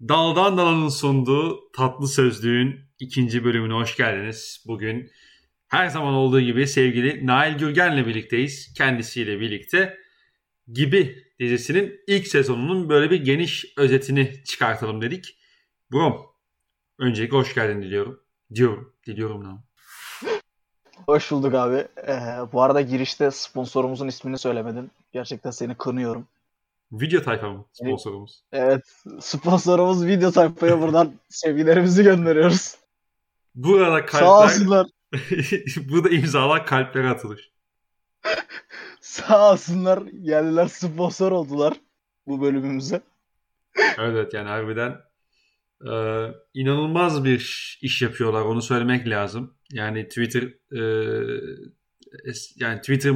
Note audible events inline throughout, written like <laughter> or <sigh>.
Daldan Dalan'ın sunduğu tatlı sözlüğün ikinci bölümüne hoş geldiniz. Bugün her zaman olduğu gibi sevgili Nail Gürgen'le birlikteyiz. Kendisiyle birlikte Gibi dizisinin ilk sezonunun böyle bir geniş özetini çıkartalım dedik. Brom, öncelikle hoş geldin diliyorum. Diyorum, diliyorum ne? Hoş bulduk abi. Ee, bu arada girişte sponsorumuzun ismini söylemedin. Gerçekten seni kınıyorum. Video tayfa sponsorumuz? Evet. Sponsorumuz video tayfaya buradan <laughs> sevgilerimizi gönderiyoruz. Burada kalpler... Sağ olsunlar. <laughs> Burada imzalar kalplere atılır. <laughs> Sağ olsunlar. Geldiler sponsor oldular bu bölümümüze. Evet yani harbiden e, inanılmaz bir iş yapıyorlar onu söylemek lazım. Yani Twitter e, yani Twitter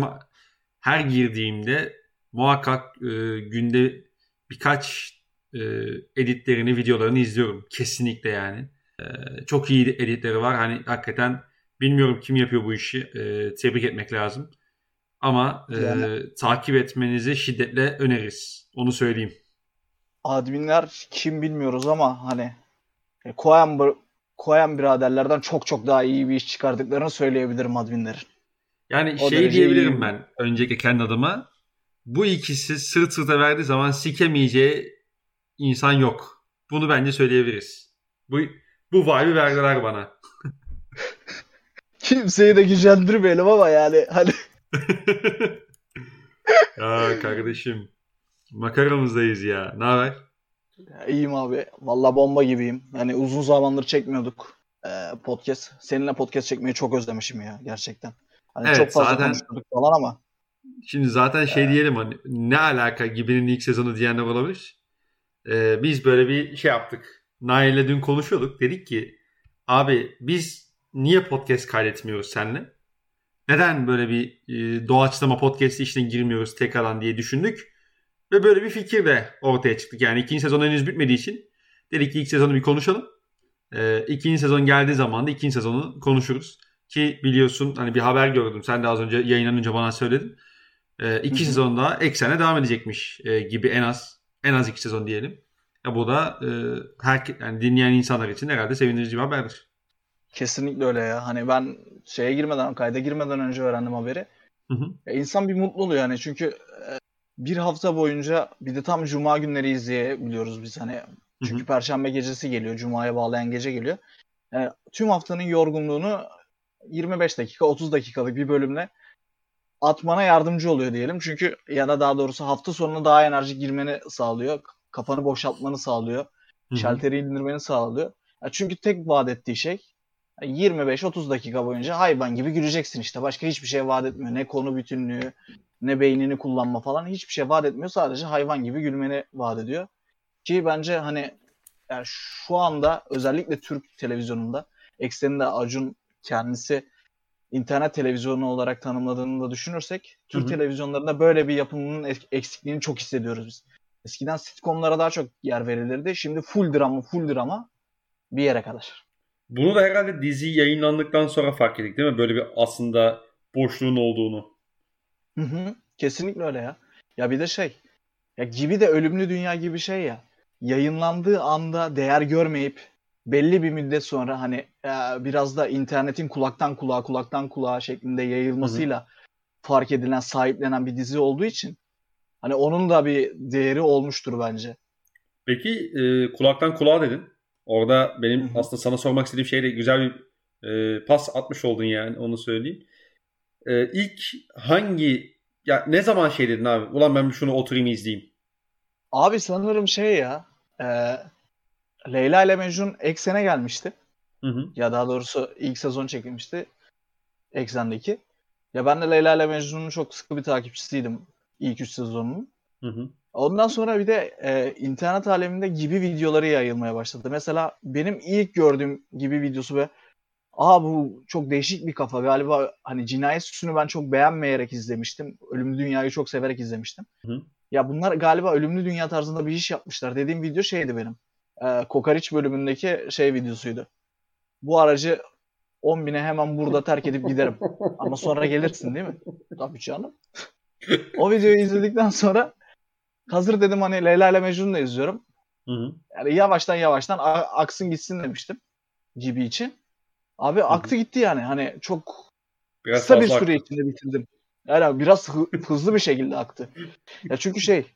her girdiğimde muhakkak e, günde birkaç e, editlerini, videolarını izliyorum. Kesinlikle yani. E, çok iyi editleri var. Hani hakikaten bilmiyorum kim yapıyor bu işi. E, tebrik etmek lazım. Ama e, yani. takip etmenizi şiddetle öneririz. Onu söyleyeyim. Adminler kim bilmiyoruz ama hani e, Koyan, Koyan biraderlerden çok çok daha iyi bir iş çıkardıklarını söyleyebilirim adminlerin. Yani o şey diyebilirim iyi. ben önceki kendi adıma bu ikisi sırt sırta verdiği zaman sikemeyeceği insan yok. Bunu bence söyleyebiliriz. Bu bu vibe'ı verdiler bana. <laughs> Kimseyi de gücendirmeyelim ama yani hani. <laughs> ya kardeşim makaramızdayız ya. Ne haber? İyiyim abi. Valla bomba gibiyim. Yani uzun zamandır çekmiyorduk ee, podcast. Seninle podcast çekmeyi çok özlemişim ya gerçekten. Hani evet, çok fazla zaten... konuşuyorduk falan ama. Şimdi zaten şey ee, diyelim hani ne alaka gibinin ilk sezonu diyenler olabilir. Ee, biz böyle bir şey yaptık. Nail'le dün konuşuyorduk. Dedik ki abi biz niye podcast kaydetmiyoruz seninle? Neden böyle bir e, doğaçlama podcast işine girmiyoruz tekrardan diye düşündük. Ve böyle bir fikir de ortaya çıktık. Yani ikinci sezon henüz bitmediği için dedik ki ilk sezonu bir konuşalım. Ee, ikinci sezon geldiği zaman da ikinci sezonu konuşuruz. Ki biliyorsun hani bir haber gördüm. Sen de az önce yayınlanınca bana söyledin. E, iki sezon daha eksene devam edecekmiş e, gibi en az en az iki sezon diyelim. Ya bu da e, her yani dinleyen insanlar için herhalde sevindirici bir haberdir. Kesinlikle öyle ya. Hani ben şeye girmeden, kayda girmeden önce öğrendim haberi. Hı hı. Ya insan bir mutlu oluyor yani çünkü e, bir hafta boyunca bir de tam cuma günleri izleyebiliyoruz biz hani. Çünkü hı hı. perşembe gecesi geliyor, cumaya bağlayan gece geliyor. Yani tüm haftanın yorgunluğunu 25 dakika, 30 dakikalık bir bölümle atmana yardımcı oluyor diyelim. Çünkü ya da daha doğrusu hafta sonuna daha enerji girmeni sağlıyor. Kafanı boşaltmanı sağlıyor. Hı-hı. Şalteri indirmeni sağlıyor. Ya çünkü tek vaat ettiği şey 25-30 dakika boyunca hayvan gibi güleceksin işte. Başka hiçbir şey vaat etmiyor. Ne konu bütünlüğü, ne beynini kullanma falan hiçbir şey vaat etmiyor. Sadece hayvan gibi gülmeni vaat ediyor. Ki bence hani yani şu anda özellikle Türk televizyonunda ekseninde Acun kendisi internet televizyonu olarak tanımladığını da düşünürsek Türk Hı-hı. televizyonlarında böyle bir yapımının eksikliğini çok hissediyoruz biz. Eskiden sitcomlara daha çok yer verilirdi. Şimdi full drama, full drama bir yere kadar. Bunu da herhalde dizi yayınlandıktan sonra fark ettik değil mi? Böyle bir aslında boşluğun olduğunu. Hı hı. Kesinlikle öyle ya. Ya bir de şey. Ya gibi de ölümlü dünya gibi şey ya. Yayınlandığı anda değer görmeyip belli bir müddet sonra hani e, biraz da internetin kulaktan kulağa kulaktan kulağa şeklinde yayılmasıyla Hı-hı. fark edilen sahiplenen bir dizi olduğu için hani onun da bir değeri olmuştur bence. Peki e, kulaktan kulağa dedin. Orada benim Hı-hı. aslında sana sormak istediğim şeyle güzel bir e, pas atmış oldun yani onu söyleyeyim. E, ilk hangi ya ne zaman şey dedin abi? Ulan ben şunu oturayım izleyeyim. Abi sanırım şey ya. E, Leyla ile Mecnun eksene gelmişti. Hı hı. Ya daha doğrusu ilk sezon çekilmişti. Eksendeki. Ya ben de Leyla ile Mecnun'un çok sıkı bir takipçisiydim ilk üç sezonunun. Hı hı. Ondan sonra bir de e, internet aleminde gibi videoları yayılmaya başladı. Mesela benim ilk gördüğüm gibi videosu ve aa bu çok değişik bir kafa galiba hani cinayet süsünü ben çok beğenmeyerek izlemiştim. Ölümlü Dünya'yı çok severek izlemiştim. Hı. Ya bunlar galiba Ölümlü Dünya tarzında bir iş yapmışlar. Dediğim video şeydi benim e, Kokariç bölümündeki şey videosuydu. Bu aracı 10 bine hemen burada terk edip giderim. Ama sonra gelirsin değil mi? Tabii canım. o videoyu izledikten sonra hazır dedim hani Leyla ile Mecnun'u da izliyorum. Hı hı. Yani yavaştan yavaştan aksın gitsin demiştim gibi için. Abi hı hı. aktı gitti yani. Hani çok biraz kısa bir süre aktı. içinde bitirdim. Yani biraz hızlı bir şekilde aktı. Ya çünkü şey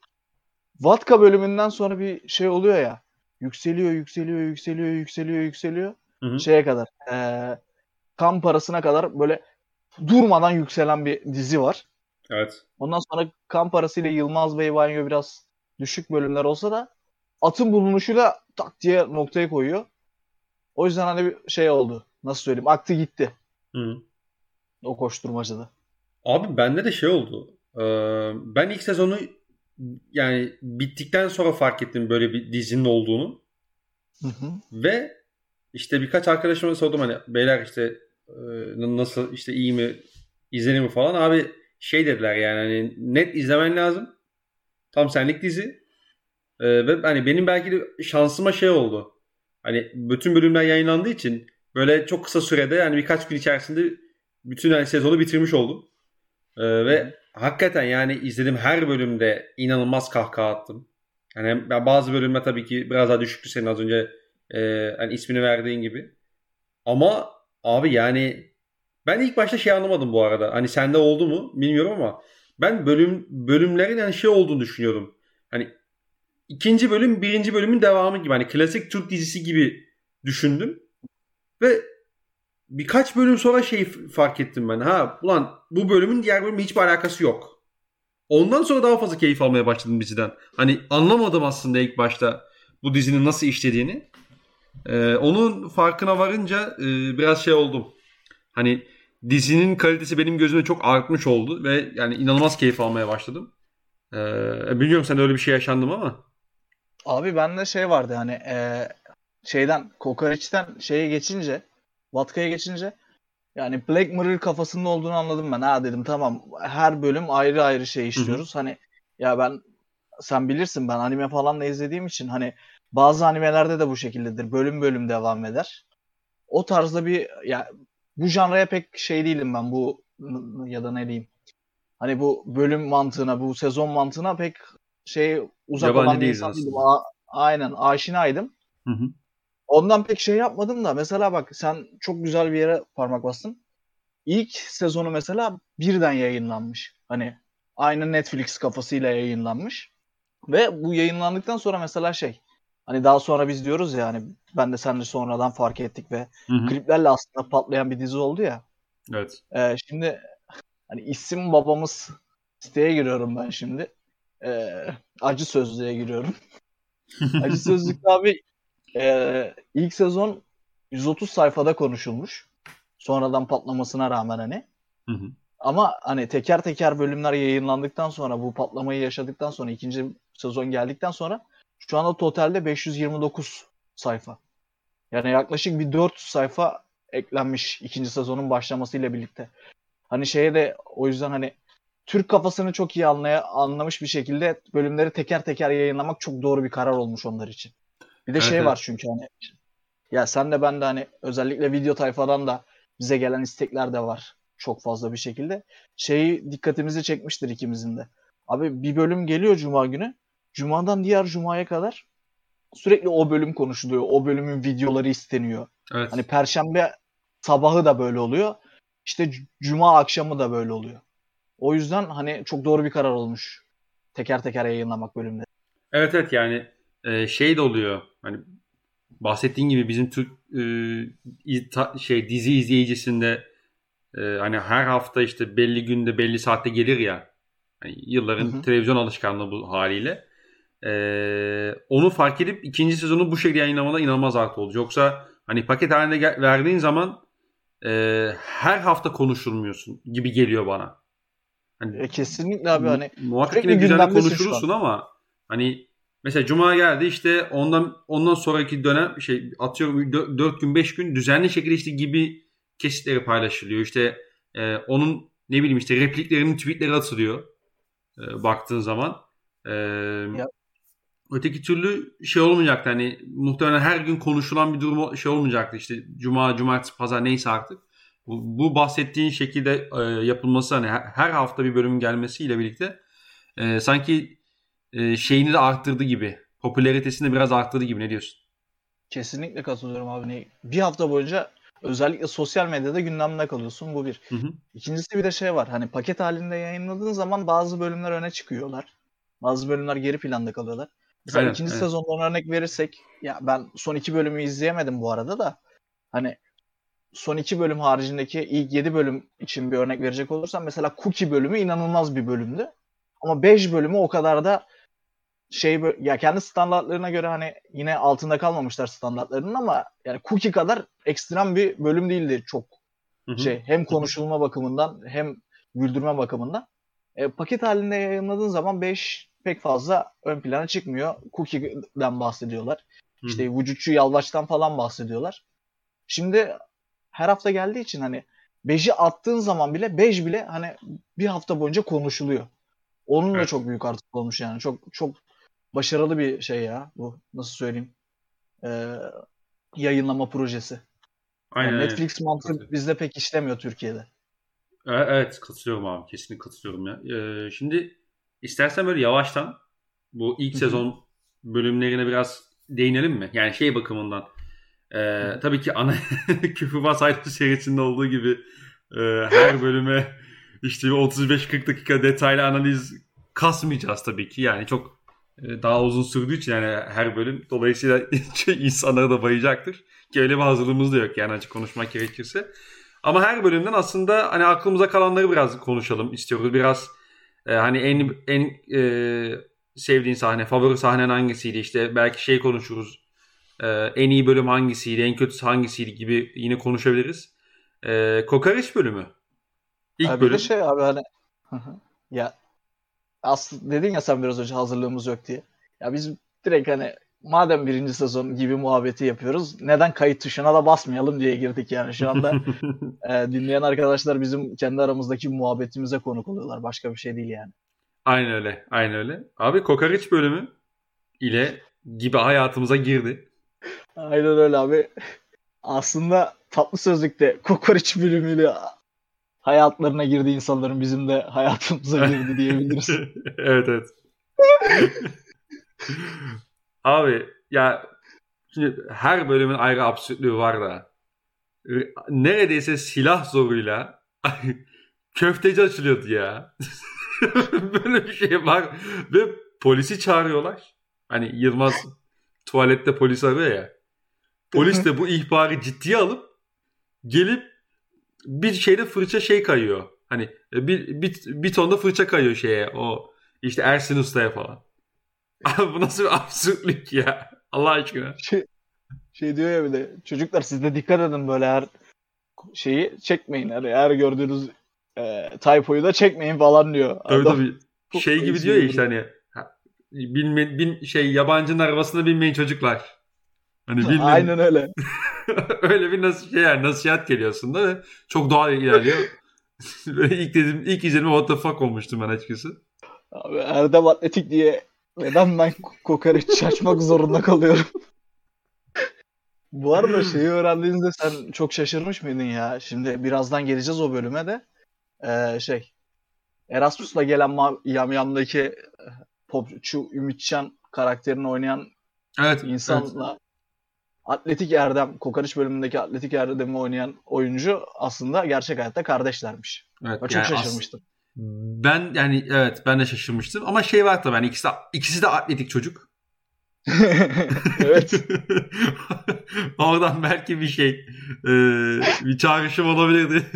Vatka bölümünden sonra bir şey oluyor ya. Yükseliyor, yükseliyor, yükseliyor, yükseliyor, yükseliyor. Hı hı. Şeye kadar. E, kan parasına kadar böyle durmadan yükselen bir dizi var. Evet. Ondan sonra kan parasıyla Yılmaz Bey Banyo biraz düşük bölümler olsa da atın bulunuşuyla tak diye noktaya koyuyor. O yüzden hani bir şey oldu. Nasıl söyleyeyim? Aktı gitti. Hı. O koşturmacada. Abi bende de şey oldu. Ee, ben ilk sezonu yani bittikten sonra fark ettim böyle bir dizinin olduğunu. Hı hı. Ve işte birkaç arkadaşıma sordum hani beyler işte e, nasıl işte iyi mi izlenir mi falan. Abi şey dediler yani hani net izlemen lazım. Tam senlik dizi. Ee, ve hani benim belki de şansıma şey oldu. Hani bütün bölümler yayınlandığı için böyle çok kısa sürede yani birkaç gün içerisinde bütün hani sezonu bitirmiş oldum. Ee, ve hakikaten yani izlediğim her bölümde inanılmaz kahkaha attım. Yani bazı bölümler tabii ki biraz daha düşüktü senin az önce e, hani ismini verdiğin gibi. Ama abi yani ben ilk başta şey anlamadım bu arada. Hani sende oldu mu bilmiyorum ama ben bölüm bölümlerin yani şey olduğunu düşünüyordum. Hani ikinci bölüm birinci bölümün devamı gibi. Hani klasik Türk dizisi gibi düşündüm. Ve birkaç bölüm sonra şey fark ettim ben. Ha ulan bu bölümün diğer bölümle hiçbir alakası yok. Ondan sonra daha fazla keyif almaya başladım diziden. Hani anlamadım aslında ilk başta bu dizinin nasıl işlediğini. Ee, onun farkına varınca e, biraz şey oldum. Hani dizinin kalitesi benim gözümde çok artmış oldu ve yani inanılmaz keyif almaya başladım. Ee, bilmiyorum sen öyle bir şey yaşandım ama. Abi bende şey vardı hani e, şeyden kokoreçten şeye geçince Vatka'ya geçince yani Black Mirror kafasında olduğunu anladım ben. Ha dedim tamam her bölüm ayrı ayrı şey işliyoruz. Hı hı. Hani ya ben sen bilirsin ben anime falan da izlediğim için hani bazı animelerde de bu şekildedir. Bölüm bölüm devam eder. O tarzda bir ya bu janraya pek şey değilim ben bu ya da ne diyeyim. Hani bu bölüm mantığına, bu sezon mantığına pek şey uzak Yabancı olan bir insan değilim. A- aynen aşinaydım. Hı hı. Ondan pek şey yapmadım da mesela bak sen çok güzel bir yere parmak bastın. İlk sezonu mesela birden yayınlanmış. Hani aynı Netflix kafasıyla yayınlanmış. Ve bu yayınlandıktan sonra mesela şey hani daha sonra biz diyoruz ya hani ben de sen de sonradan fark ettik ve hı hı. kliplerle aslında patlayan bir dizi oldu ya. Evet. Ee, şimdi hani isim babamız siteye giriyorum ben şimdi. Ee, acı sözlüğe giriyorum. <laughs> acı sözlükte abi e, ilk sezon 130 sayfada konuşulmuş. Sonradan patlamasına rağmen hani. Hı hı. Ama hani teker teker bölümler yayınlandıktan sonra bu patlamayı yaşadıktan sonra ikinci sezon geldikten sonra şu anda totalde 529 sayfa. Yani yaklaşık bir 400 sayfa eklenmiş ikinci sezonun başlamasıyla birlikte. Hani şeye de o yüzden hani Türk kafasını çok iyi anlaya, anlamış bir şekilde bölümleri teker teker yayınlamak çok doğru bir karar olmuş onlar için. Bir de evet, şey evet. var çünkü hani ya sen de ben de hani özellikle video tayfadan da bize gelen istekler de var çok fazla bir şekilde. Şeyi dikkatimizi çekmiştir ikimizin de. Abi bir bölüm geliyor cuma günü. Cuma'dan diğer cumaya kadar sürekli o bölüm konuşuluyor. O bölümün videoları isteniyor. Evet. Hani perşembe sabahı da böyle oluyor. İşte cuma akşamı da böyle oluyor. O yüzden hani çok doğru bir karar olmuş. Teker teker yayınlamak bölümleri. Evet evet yani e, şey de oluyor. Hani bahsettiğin gibi bizim Türk e, ta, şey dizi izleyicisinde e, hani her hafta işte belli günde belli saatte gelir ya. Hani yılların hı hı. televizyon alışkanlığı bu haliyle. E, onu fark edip ikinci sezonu bu şekilde yayınlamada inanılmaz artı oldu. Yoksa hani paket halinde verdiğin zaman e, her hafta konuşulmuyorsun gibi geliyor bana. Hani, e, kesinlikle abi hani muhakkak yine güzel konuşursun ama hani Mesela cuma geldi işte ondan ondan sonraki dönem şey atıyorum 4 gün 5 gün düzenli şekilde işte gibi kesitleri paylaşılıyor. İşte e, onun ne bileyim işte repliklerinin tweetleri atılıyor. E, baktığın zaman. E, öteki türlü şey olmayacaktı hani muhtemelen her gün konuşulan bir durum şey olmayacaktı işte cuma, cumartesi, pazar neyse artık. Bu, bu bahsettiğin şekilde e, yapılması hani her hafta bir bölümün gelmesiyle birlikte e, sanki e, şeyini de arttırdı gibi popülaritesini biraz arttırdı gibi ne diyorsun? Kesinlikle katılıyorum abi. Bir hafta boyunca özellikle sosyal medyada gündemde kalıyorsun. Bu bir. Hı hı. İkincisi bir de şey var. Hani paket halinde yayınladığın zaman bazı bölümler öne çıkıyorlar. Bazı bölümler geri planda kalıyorlar. Mesela aynen, ikinci aynen. sezondan örnek verirsek ya ben son iki bölümü izleyemedim bu arada da hani son iki bölüm haricindeki ilk yedi bölüm için bir örnek verecek olursam mesela Cookie bölümü inanılmaz bir bölümdü. Ama 5 bölümü o kadar da şey ya kendi standartlarına göre hani yine altında kalmamışlar standartlarının ama yani Cookie kadar ekstrem bir bölüm değildi çok Hı-hı. şey hem konuşulma bakımından hem güldürme bakımından. E, paket halinde yayınladığın zaman 5 pek fazla ön plana çıkmıyor. Cookie'den bahsediyorlar. Hı-hı. İşte vücutçu Yalvaç'tan falan bahsediyorlar. Şimdi her hafta geldiği için hani Bej'i attığın zaman bile Bej bile hani bir hafta boyunca konuşuluyor. Onun evet. da çok büyük artık olmuş yani. Çok çok başarılı bir şey ya bu. Nasıl söyleyeyim? Ee, yayınlama projesi. Aynen, yani Netflix aynen. mantığı bizde pek işlemiyor Türkiye'de. Evet katılıyorum abi. Kesinlikle katılıyorum ya. Ee, şimdi istersen böyle yavaştan bu ilk sezon bölümlerine biraz değinelim mi? Yani şey bakımından. E, tabii ki ana <laughs> Küfürbaz Ayrı serisinde olduğu gibi e, her bölüme işte 35-40 dakika detaylı analiz kasmayacağız tabii ki. Yani çok e, daha uzun sürdüğü için yani her bölüm dolayısıyla <laughs> insanlara da bayacaktır. Ki öyle bir hazırlığımız da yok yani açık konuşmak gerekirse. Ama her bölümden aslında hani aklımıza kalanları biraz konuşalım istiyoruz. Biraz e, hani en en e, sevdiğin sahne, favori sahnen hangisiydi işte belki şey konuşuruz. E, en iyi bölüm hangisiydi, en kötüsü hangisiydi gibi yine konuşabiliriz. E, Kokoreç bölümü. İlk abi bölüm. Bir şey abi hani ya aslında dedin ya sen biraz önce hazırlığımız yok diye. Ya biz direkt hani madem birinci sezon gibi muhabbeti yapıyoruz neden kayıt tuşuna da basmayalım diye girdik yani şu anda <laughs> e, dinleyen arkadaşlar bizim kendi aramızdaki muhabbetimize konuk oluyorlar başka bir şey değil yani. Aynen öyle aynen öyle. Abi kokoreç bölümü ile gibi hayatımıza girdi. Aynen öyle abi. Aslında tatlı sözlükte kokoreç bölümüyle hayatlarına girdi insanların bizim de hayatımıza <laughs> girdi diyebiliriz. evet evet. Abi ya şimdi her bölümün ayrı absürtlüğü var da neredeyse silah zoruyla <laughs> köfteci açılıyordu ya. <laughs> Böyle bir şey var. Ve polisi çağırıyorlar. Hani Yılmaz tuvalette polis arıyor ya. Polis de bu ihbarı ciddiye alıp gelip bir şeyde fırça şey kayıyor. Hani e, bir, bir, bir tonda fırça kayıyor şeye o işte Ersin Usta'ya falan. <laughs> bu nasıl bir absürtlük ya. Allah aşkına. Şey, şey diyor ya bir de çocuklar siz de dikkat edin böyle her şeyi çekmeyin. Hani her gördüğünüz e, typoyu da çekmeyin falan diyor. Tabii Adam, tabii. Şey gibi diyor ya işte hani bin, bin şey yabancının arabasına binmeyin çocuklar. Hani <laughs> bilmem. Aynen öyle. <laughs> <laughs> öyle bir nasıl şey yani nasihat geliyor aslında ve çok doğal ilerliyor. <laughs> Böyle ilk dedim ilk izlenime what the fuck olmuştum ben açıkçası. Abi Erdem Atletik diye neden ben kokoreç açmak zorunda kalıyorum? <laughs> Bu arada şeyi öğrendiğinizde sen çok şaşırmış mıydın ya? Şimdi birazdan geleceğiz o bölüme de. Ee, şey Erasmus'la gelen Yamyam'daki popçu Ümitcan karakterini oynayan evet, insanla. Atletik Erdem, Kokoreç bölümündeki Atletik Erdem'i oynayan oyuncu aslında gerçek hayatta kardeşlermiş. Evet, ben çok şaşırmıştım. Ben yani evet ben de şaşırmıştım ama şey var tabii yani ikisi de, ikisi de atletik çocuk. <laughs> evet. <laughs> Oradan belki bir şey e, bir çağrışım olabilirdi.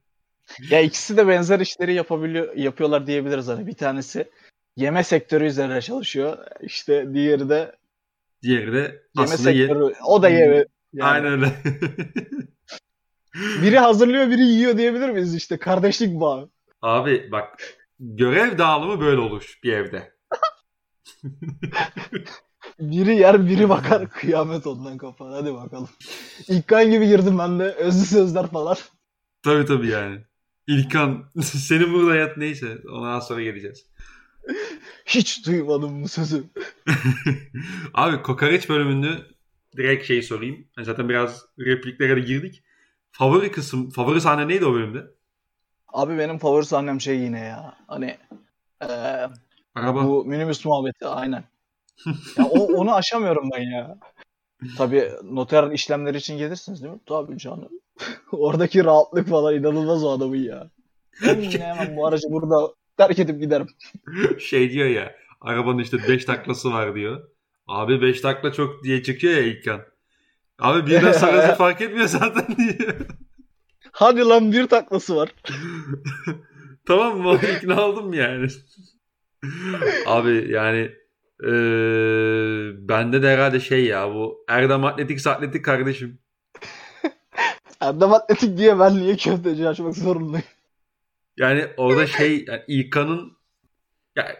<laughs> ya ikisi de benzer işleri yapabiliyor yapıyorlar diyebiliriz hani bir tanesi yeme sektörü üzerine çalışıyor. İşte diğeri de Diğeri de yeme aslında sektörü. Ye... O da yeme. Yani. Aynen öyle. biri hazırlıyor biri yiyor diyebilir miyiz işte kardeşlik bağı. Abi bak görev dağılımı böyle olur bir evde. <laughs> biri yer biri bakar kıyamet ondan kopar hadi bakalım. İlkan gibi girdim ben de özlü sözler falan. Tabii tabii yani. İlkan <laughs> senin burada yat neyse ondan sonra geleceğiz. Hiç duymadım bu sözü. <laughs> Abi kokoreç bölümünde direkt şey sorayım. Yani zaten biraz repliklere de girdik. Favori kısım, favori sahne neydi o bölümde? Abi benim favori sahnem şey yine ya. Hani ee, Araba. bu minibüs muhabbeti aynen. <laughs> ya o, onu aşamıyorum ben ya. Tabii noter işlemleri için gelirsiniz değil mi? Tabii canım. <laughs> Oradaki rahatlık falan inanılmaz o adamın ya. Hemen, hemen bu aracı burada terk edip giderim. <laughs> Şey diyor ya arabanın işte 5 taklası var diyor. Abi 5 takla çok diye çıkıyor ya İlkan. Abi birden <laughs> sarısı fark etmiyor zaten diyor. Hadi lan bir taklası var. <laughs> tamam mı? İkna oldum yani. Abi yani ee, bende de herhalde şey ya bu Erdem Atletik Atletik kardeşim. Erdem Atletik diye ben niye köfteci açmak zorundayım? Yani orada şey yani İlkan'ın yani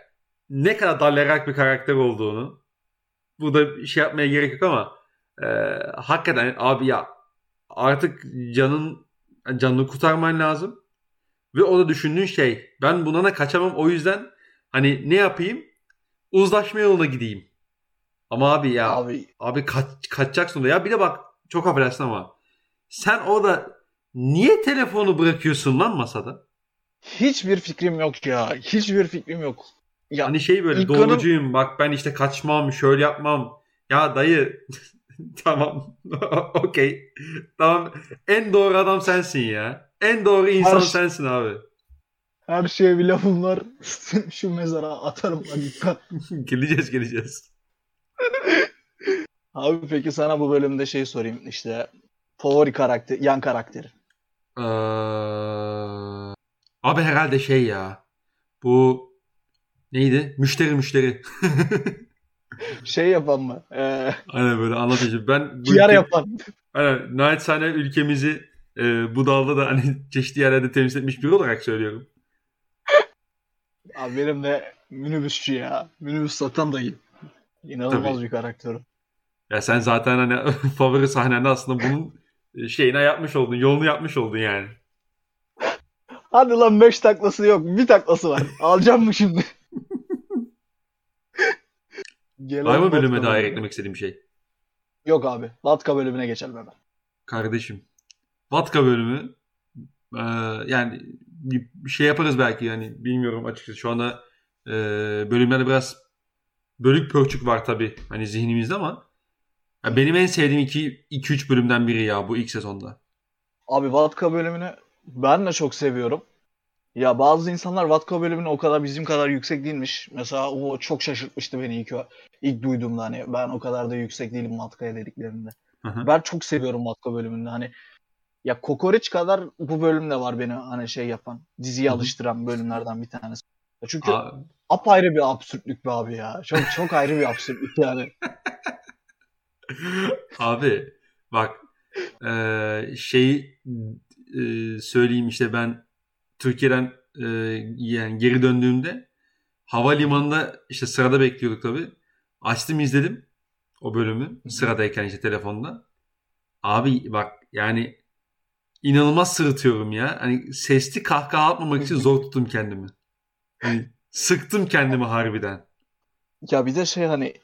ne kadar dalarak bir karakter olduğunu bu da şey yapmaya gerek yok ama e, hakikaten abi ya artık canın canını kurtarman lazım ve o da düşündüğün şey ben bunana kaçamam o yüzden hani ne yapayım uzlaşma yoluna gideyim. Ama abi ya abi, abi kaç, kaçacaksın da ya bir de bak çok affedersin ama sen orada niye telefonu bırakıyorsun lan masada? Hiçbir fikrim yok ya. Hiçbir fikrim yok. Ya, hani şey böyle İlkan'ın... doğrucuyum bak ben işte kaçmam şöyle yapmam. Ya dayı <laughs> tamam <laughs> okey tamam en doğru adam sensin ya. En doğru insan her, sensin abi. Her şeye bir lafım var. Şu mezara atarım dikkat. <laughs> geleceğiz geleceğiz. Abi peki sana bu bölümde şey sorayım işte favori karakter, yan karakteri. Ee, abi herhalde şey ya. Bu neydi? Müşteri müşteri. <laughs> şey yapan mı? Ee, Aynen böyle anlatıcı. Ben bu ülke, yapan. Aynen. Naçizane ülkemizi e, bu dalda da hani çeşitli yerlerde temsil etmiş biri olarak söylüyorum. Abi benim de minibüsçü ya. Minibüs satan dayı. İnanılmaz Tabii. bir karakter. Ya sen zaten hani <laughs> favori sahnende aslında bunun şeyine yapmış oldun. Yolunu yapmış oldun yani. Hadi lan 5 taklası yok. Bir taklası var. Alacağım mı şimdi? <laughs> Var mı bölüme dair eklemek istediğim bir şey? Yok abi. Vatka bölümüne geçelim hemen. Kardeşim. Vatka bölümü e, yani bir şey yaparız belki yani bilmiyorum açıkçası. Şu anda e, bölümlerde biraz bölük pörçük var tabi hani zihnimizde ama ya benim en sevdiğim 2-3 bölümden biri ya bu ilk sezonda. Abi Vatka bölümünü ben de çok seviyorum. Ya bazı insanlar Vatka bölümünü o kadar bizim kadar yüksek değilmiş. Mesela o çok şaşırtmıştı beni ilk ilk duyduğumda hani ben o kadar da yüksek değilim Vatka'ya dediklerinde. Hı hı. Ben çok seviyorum Vatka bölümünde. Hani ya Kokoreç kadar bu bölümde var beni hani şey yapan, diziye alıştıran bölümlerden bir tanesi. Çünkü abi. apayrı bir absürtlük be abi ya. Çok çok ayrı bir absürtlük yani. <laughs> abi bak e, şeyi e, söyleyeyim işte ben Türkiye'den e, yani geri döndüğümde havalimanında işte sırada bekliyorduk tabii. Açtım izledim o bölümü sıradayken işte telefonda. Abi bak yani inanılmaz sırıtıyorum ya. Hani sesli kahkaha atmamak için zor tuttum kendimi. Hani sıktım kendimi harbiden. Ya bir de şey hani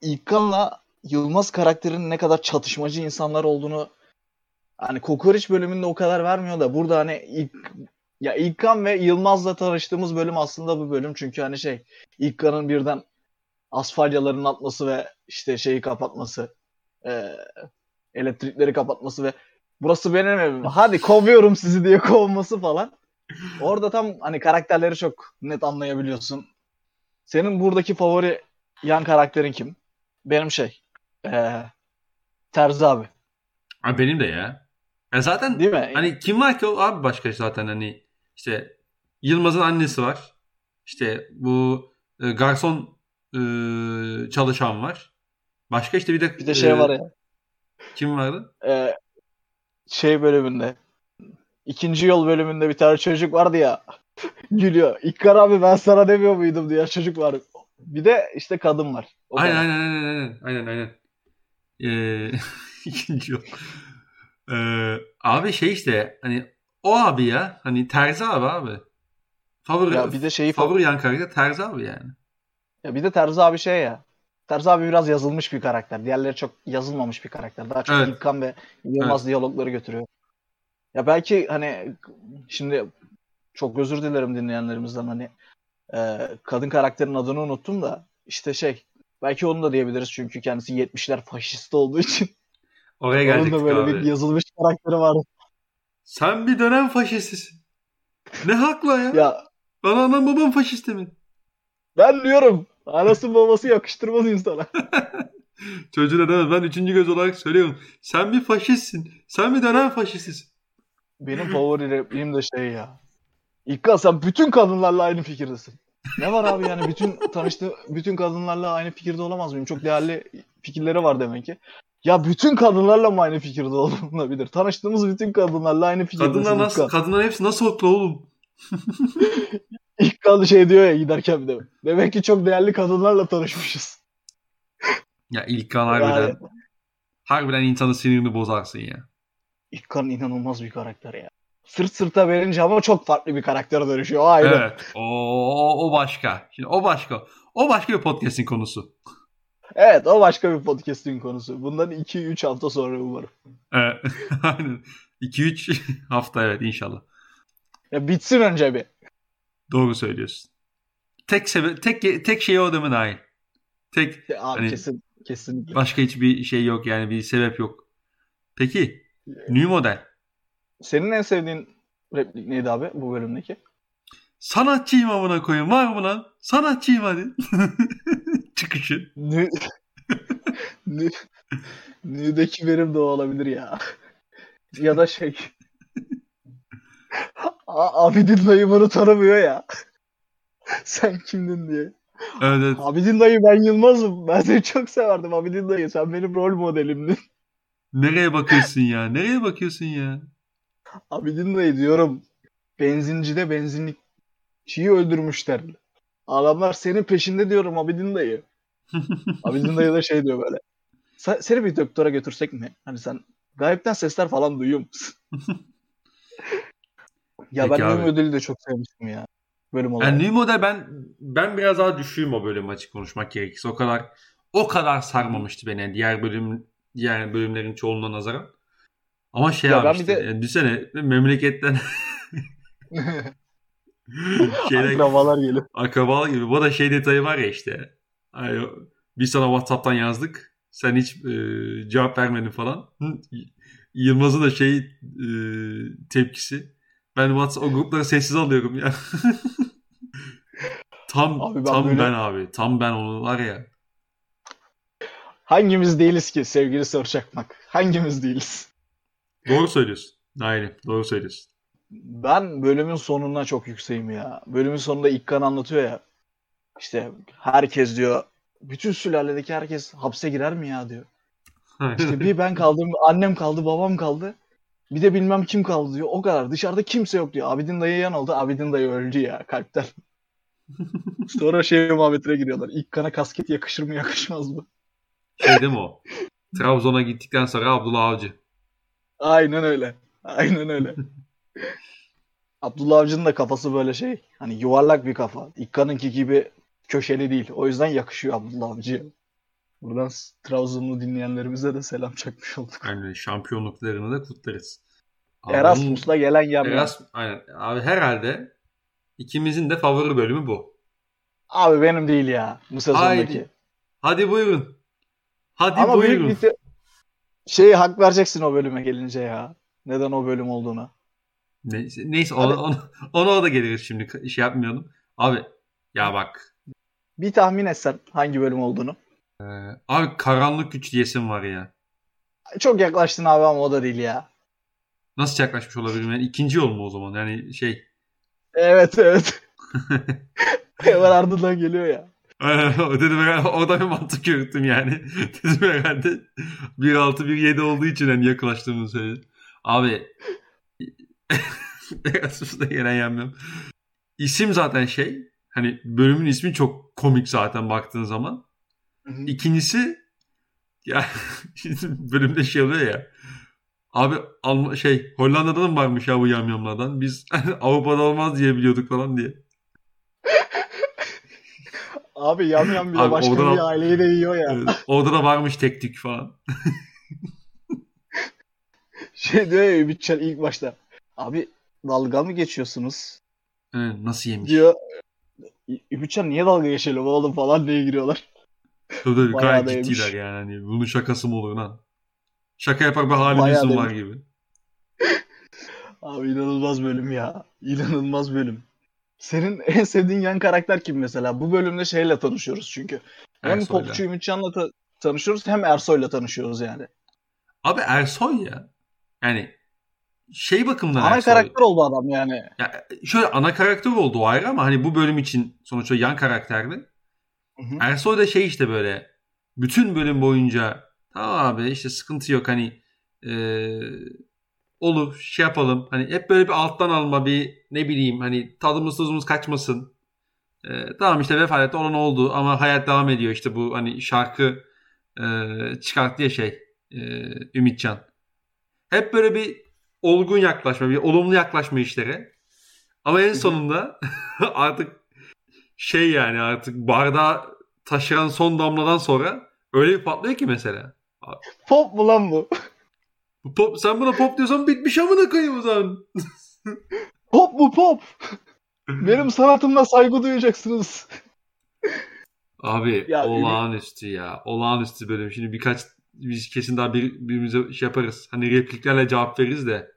İlkan'la Yılmaz karakterinin ne kadar çatışmacı insanlar olduğunu hani Kokoreç bölümünde o kadar vermiyor da burada hani ilk ya İlkan ve Yılmaz'la tanıştığımız bölüm aslında bu bölüm çünkü hani şey İlkan'ın birden asfalyaların atması ve işte şeyi kapatması e, elektrikleri kapatması ve burası benim evim hadi kovuyorum sizi diye kovması falan. Orada tam hani karakterleri çok net anlayabiliyorsun. Senin buradaki favori yan karakterin kim? Benim şey ee, Terzi abi. Abi benim de ya. Ya. Zaten Değil mi? Hani kim var ki o abi başka zaten hani işte Yılmaz'ın annesi var. İşte bu e, garson e, çalışan var. Başka işte bir de bir de şey e, var ya. Kim vardı? Ee, şey bölümünde. ikinci yol bölümünde bir tane çocuk vardı ya. <laughs> gülüyor. İkkar abi ben sana demiyor muydum diye çocuk var. Bir de işte kadın var. O aynen, aynen aynen aynen aynen aynen. Ee, ikinci yol. Ee, abi şey işte hani o abi ya. Hani Terzi abi abi. Favori, ya bir de şeyi favori yan karakter Terzi abi yani. Ya bir de Terzi abi şey ya. Terzi abi biraz yazılmış bir karakter. Diğerleri çok yazılmamış bir karakter. Daha çok evet. İlkan ve Yılmaz evet. diyalogları götürüyor. Ya belki hani şimdi çok özür dilerim dinleyenlerimizden hani e, kadın karakterin adını unuttum da işte şey Belki onu da diyebiliriz çünkü kendisi 70'ler faşist olduğu için. Oraya geldik Onun da böyle abi. bir yazılmış karakteri var. Sen bir dönem faşistisin. Ne hakla ya? Ya Bana anam babam faşist demin. ben diyorum anası babası yakıştırmaz insana. <laughs> Çocuğuna demez. Ben üçüncü göz olarak söylüyorum. Sen bir faşistsin. Sen bir dönem faşistisin. Benim favori repliğim de şey ya. İlkan sen bütün kadınlarla aynı fikirdesin. Ne var abi yani bütün tanıştığı bütün kadınlarla aynı fikirde olamaz mıyım? Çok değerli fikirleri var demek ki. Ya bütün kadınlarla mı aynı fikirde <laughs> olunabilir? Tanıştığımız bütün kadınlarla aynı fikirdesin. Kadınlar nasıl, İlkan. kadınlar hepsi nasıl haklı oğlum? <laughs> İlkan şey diyor ya giderken bir de. Demek ki çok değerli kadınlarla tanışmışız. Ya İlkan harbiden, Yani harbiden insanın sinirini bozarsın ya. İlkan inanılmaz bir karakter ya. Sırt sırta verince ama çok farklı bir karaktere dönüşüyor. O ayrı. Evet. O, o, o başka. Şimdi o başka. O başka bir podcast'in konusu. Evet o başka bir podcast'in konusu. Bundan 2-3 hafta sonra umarım. Evet. <laughs> Aynen. 2-3 <laughs> hafta evet inşallah. Ya bitsin önce bir. Doğru söylüyorsun. Tek sebe tek tek şey o değil mi Nail? Tek Ya, abi Hani- kesin kesinlikle. başka hiçbir şey yok yani bir sebep yok. Peki New Model. Senin en sevdiğin replik neydi abi bu bölümdeki? Sanatçıyım amına koyayım. Var mı lan? Sanatçıyım hadi. <laughs> Çıkışı. Nü... <laughs> Nü... Nü'deki benim de o olabilir ya. ya da şey... Abidin dayı bunu tanımıyor ya. Sen kimdin diye. Evet, evet. Abidin dayı ben Yılmaz'ım. Ben seni çok severdim Abidin dayı. Sen benim rol modelimdin. Nereye bakıyorsun ya? Nereye bakıyorsun ya? Abidin dayı diyorum. Benzincide benzinlikçiyi öldürmüşler. Adamlar senin peşinde diyorum Abidin dayı. <laughs> Abidin dayı da şey diyor böyle. "Sen- Seni bir doktora götürsek mi? Hani sen gayipten sesler falan duyuyor musun? <laughs> ya Peki ben abi. Nüm ödülü de çok sevmiştim ya. Bölüm olarak. Yani New Model ben ben biraz daha düşüğüm o bölüm açık konuşmak gerekirse. O kadar o kadar sarmamıştı beni yani diğer bölüm diğer bölümlerin çoğunluğuna nazaran. Ama şey Ya abi ben işte, de- yani düşünsene memleketten <laughs> şeyden <laughs> Akrabalar geliyor. akrabalar gibi. Bu da şey detayı var ya işte. Hani biz sana Whatsapp'tan yazdık. Sen hiç e, cevap vermedin falan. Yılmaz'ın da şey e, tepkisi. Ben WhatsApp o grupları sessiz alıyorum ya. <laughs> tam Abi ben tam böyle- ben abi. Tam ben onu var ya. Hangimiz değiliz ki sevgili Sor Çakmak? Hangimiz değiliz? Doğru söylüyorsun. Aynen. Doğru söylüyorsun. Ben bölümün sonuna çok yükseğim ya. Bölümün sonunda İkkan anlatıyor ya. İşte herkes diyor. Bütün sülaledeki herkes hapse girer mi ya diyor. İşte bir ben kaldım, annem kaldı, babam kaldı. Bir de bilmem kim kaldı diyor. O kadar. Dışarıda kimse yok diyor. Abidin dayı yan oldu. Abidin dayı öldü ya kalpten. <laughs> Sonra şey muhabbetine giriyorlar. İlk kana kasket yakışır mı yakışmaz mı? şey değil mi o? Trabzon'a gittikten sonra Abdullah Avcı. Aynen öyle. Aynen öyle. <laughs> Abdullah Avcı'nın da kafası böyle şey. Hani yuvarlak bir kafa. İkkan'ınki gibi köşeli değil. O yüzden yakışıyor Abdullah Avcı'ya. Buradan Trabzonlu dinleyenlerimize de selam çakmış olduk. Yani şampiyonluklarını da kutlarız. Erasmus'la gelen yam. Erasmus, aynen. Abi herhalde ikimizin de favori bölümü bu. Abi benim değil ya bu sezondaki. Haydi. Hadi buyurun. Hadi Ama büyük buyurun. te- şey hak vereceksin o bölüme gelince ya. Neden o bölüm olduğunu. Neyse, neyse ona, ona, ona o da geliriz şimdi. Şey yapmayalım. Abi ya bak. Bir tahmin etsen hangi bölüm olduğunu. e, abi karanlık güç diyesim var ya. Çok yaklaştın abi ama o da değil ya. Nasıl yaklaşmış olabilirim? Yani ikinci yol mu o zaman? Yani şey. Evet evet. <laughs> Hemen ardından geliyor ya. <laughs> dedim herhalde orada bir mantık yürüttüm yani. <laughs> dedim herhalde 1.6 1.7 olduğu için hani yaklaştığımı söyledim. Abi <laughs> Erasmus'ta gelen yemem. İsim zaten şey. Hani bölümün ismi çok komik zaten baktığın zaman. İkincisi ya bölümde şey oluyor ya. Abi Alm- şey Hollanda'da da mı varmış ya bu yamyamlardan? Biz Avrupa'da olmaz diye biliyorduk falan diye. Abi yam yam bile Abi başka oradan bir aileyi de yiyor ya. Evet, orada da varmış tek tük falan. <laughs> Şey diyor ya Ümitcan ilk başta. Abi dalga mı geçiyorsunuz? Evet, nasıl yemiş? Diyor. Ümitcan niye dalga geçelim oğlum falan diye giriyorlar. Tabii tabii <laughs> gayet ciddiler yani. Hani bunun şakası mı olur lan? Şaka yapar bir haliniz var gibi. <laughs> Abi inanılmaz bölüm ya. İnanılmaz bölüm. Senin <laughs> en sevdiğin yan karakter kim mesela? Bu bölümde şeyle tanışıyoruz çünkü. Hem Ersoy'la. Popçu ta- tanışıyoruz hem Ersoy'la tanışıyoruz yani. Abi Ersoy ya. Yani şey bakımdan ana Ersoy. karakter oldu adam yani. Ya şöyle ana karakter oldu o ayrı ama hani bu bölüm için sonuçta yan karakterdi. Hı hı. Ersoy da şey işte böyle bütün bölüm boyunca tamam abi işte sıkıntı yok hani ee, olur şey yapalım. Hani hep böyle bir alttan alma bir ne bileyim hani tadımız tuzumuz kaçmasın. Ee, tamam işte vefat olan oldu ama hayat devam ediyor işte bu hani şarkı e, çıkarttı ya şey e, Ümitcan. Hep böyle bir olgun yaklaşma, bir olumlu yaklaşma işlere. Ama en sonunda <laughs> artık şey yani artık bardağı taşıran son damladan sonra öyle bir patlıyor ki mesela. Pop mu lan bu? Pop, sen buna pop diyorsan bitmiş amına koyayım o zaman. <laughs> pop mu pop? Benim sanatımla saygı duyacaksınız. Abi ya, olağanüstü ya. Olağanüstü bölüm. Şimdi birkaç biz kesin daha bir, birbirimize şey yaparız. Hani repliklerle cevap veririz de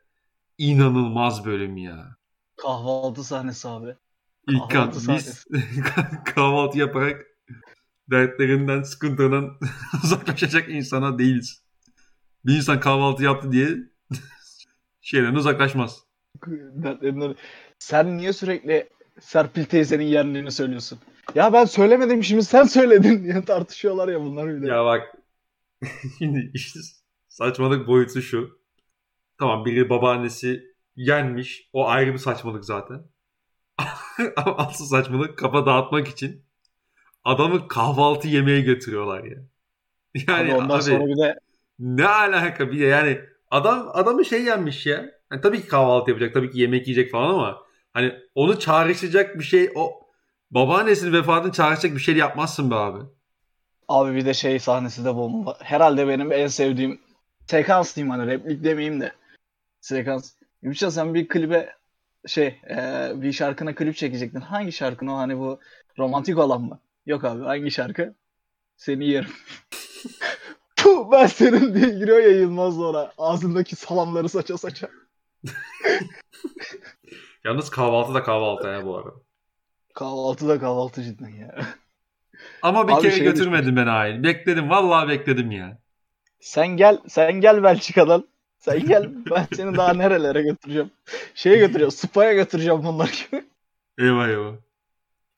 inanılmaz bölüm ya. Kahvaltı sahnesi abi. İlk kan biz <laughs> kahvaltı yaparak dertlerinden, sıkıntından <laughs> uzaklaşacak insana değiliz. Bir insan kahvaltı yaptı diye <laughs> şeyden uzaklaşmaz. Dertlerinden... Sen niye sürekli Serpil teyzenin yerlerini söylüyorsun? Ya ben söylemedim şimdi sen söyledin diye <laughs> tartışıyorlar ya bunlar bile. Ya bak <laughs> şimdi işte saçmalık boyutu şu. Tamam biri babaannesi yenmiş. O ayrı bir saçmalık zaten. Ama asıl saçmalık kafa dağıtmak için adamı kahvaltı yemeğe götürüyorlar ya. Yani abi, ondan abi, sonra bir de ne alaka bir yani adam adamı şey yenmiş ya. Yani tabii ki kahvaltı yapacak, tabii ki yemek yiyecek falan ama hani onu çağrışacak bir şey o babaannesinin vefatını çağrışacak bir şey yapmazsın be abi. Abi bir de şey sahnesi de bomba. Herhalde benim en sevdiğim sekans diyeyim hani replik demeyeyim de sekans. Gümüşcan sen bir klibe şey e, bir şarkına klip çekecektin. Hangi şarkın o hani bu romantik olan mı? Yok abi hangi şarkı? Seni yerim. <laughs> Ben senin diye giriyor ya Yılmaz sonra. Ağzındaki salamları saça saça. <laughs> Yalnız kahvaltı da kahvaltı ya bu arada. Kahvaltı da kahvaltı cidden ya. Ama bir Abi kere şey götürmedim ben Ail. Bekledim. Vallahi bekledim ya. Sen gel, sen gel Belçika'dan. Sen gel. Ben seni daha nerelere götüreceğim. Şeye götüreceğim. Spa'ya götüreceğim bunlar gibi. Eyvah eyvah.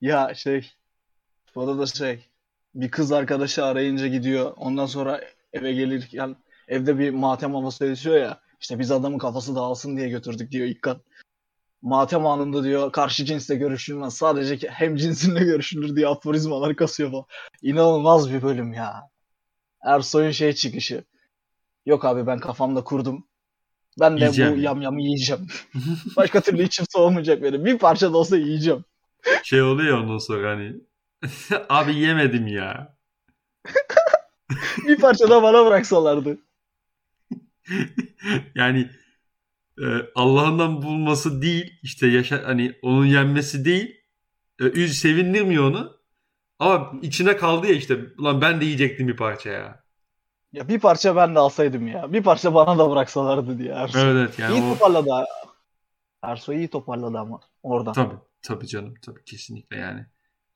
Ya şey. O da şey. Bir kız arkadaşı arayınca gidiyor. Ondan sonra eve gelirken evde bir matem havası yaşıyor ya. İşte biz adamın kafası dağılsın diye götürdük diyor ilk kan. Matem anında diyor karşı cinsle görüşülmez. Sadece hem cinsinle <laughs> görüşülür diye aforizmalar kasıyor falan. İnanılmaz bir bölüm ya. Ersoy'un şey çıkışı. Yok abi ben kafamda kurdum. Ben de yiyeceğim. bu yamyamı yiyeceğim. <laughs> Başka türlü içim soğumayacak benim. Bir parça da olsa yiyeceğim. Şey oluyor ondan sonra hani. <laughs> abi yemedim ya. <laughs> bir parça da bana bıraksalardı. <laughs> yani e, Allah'ından bulması değil işte yaşa hani onun yenmesi değil e, üz sevindirmiyor onu ama içine kaldı ya işte ulan ben de yiyecektim bir parça ya. Ya bir parça ben de alsaydım ya. Bir parça bana da bıraksalardı diye Ersoy. Evet yani. İyi o... toparladı. Ersoy iyi toparladı ama orada. Tabii tabii canım tabii kesinlikle yani.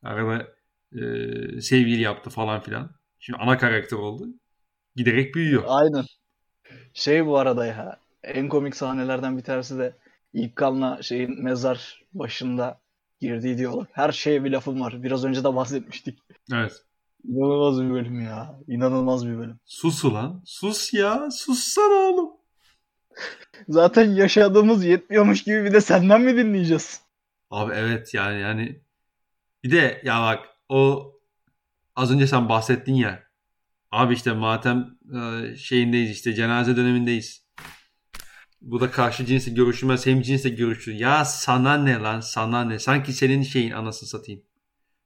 Arada e, sevgili yaptı falan filan. Şimdi ana karakter oldu. Giderek büyüyor. Aynen. Şey bu arada ya. En komik sahnelerden bir tanesi de İlkan'la şeyin mezar başında girdiği diyalog. Her şeye bir lafım var. Biraz önce de bahsetmiştik. Evet. İnanılmaz bir bölüm ya. İnanılmaz bir bölüm. Sus ulan. Sus ya. Sussana oğlum. Zaten yaşadığımız yetmiyormuş gibi bir de senden mi dinleyeceğiz? Abi evet yani yani bir de ya bak o az önce sen bahsettin ya abi işte matem e, şeyindeyiz işte cenaze dönemindeyiz. Bu da karşı cinsle görüşülmez hem cinsle görüşülür. Ya sana ne lan sana ne? Sanki senin şeyin anasını satayım.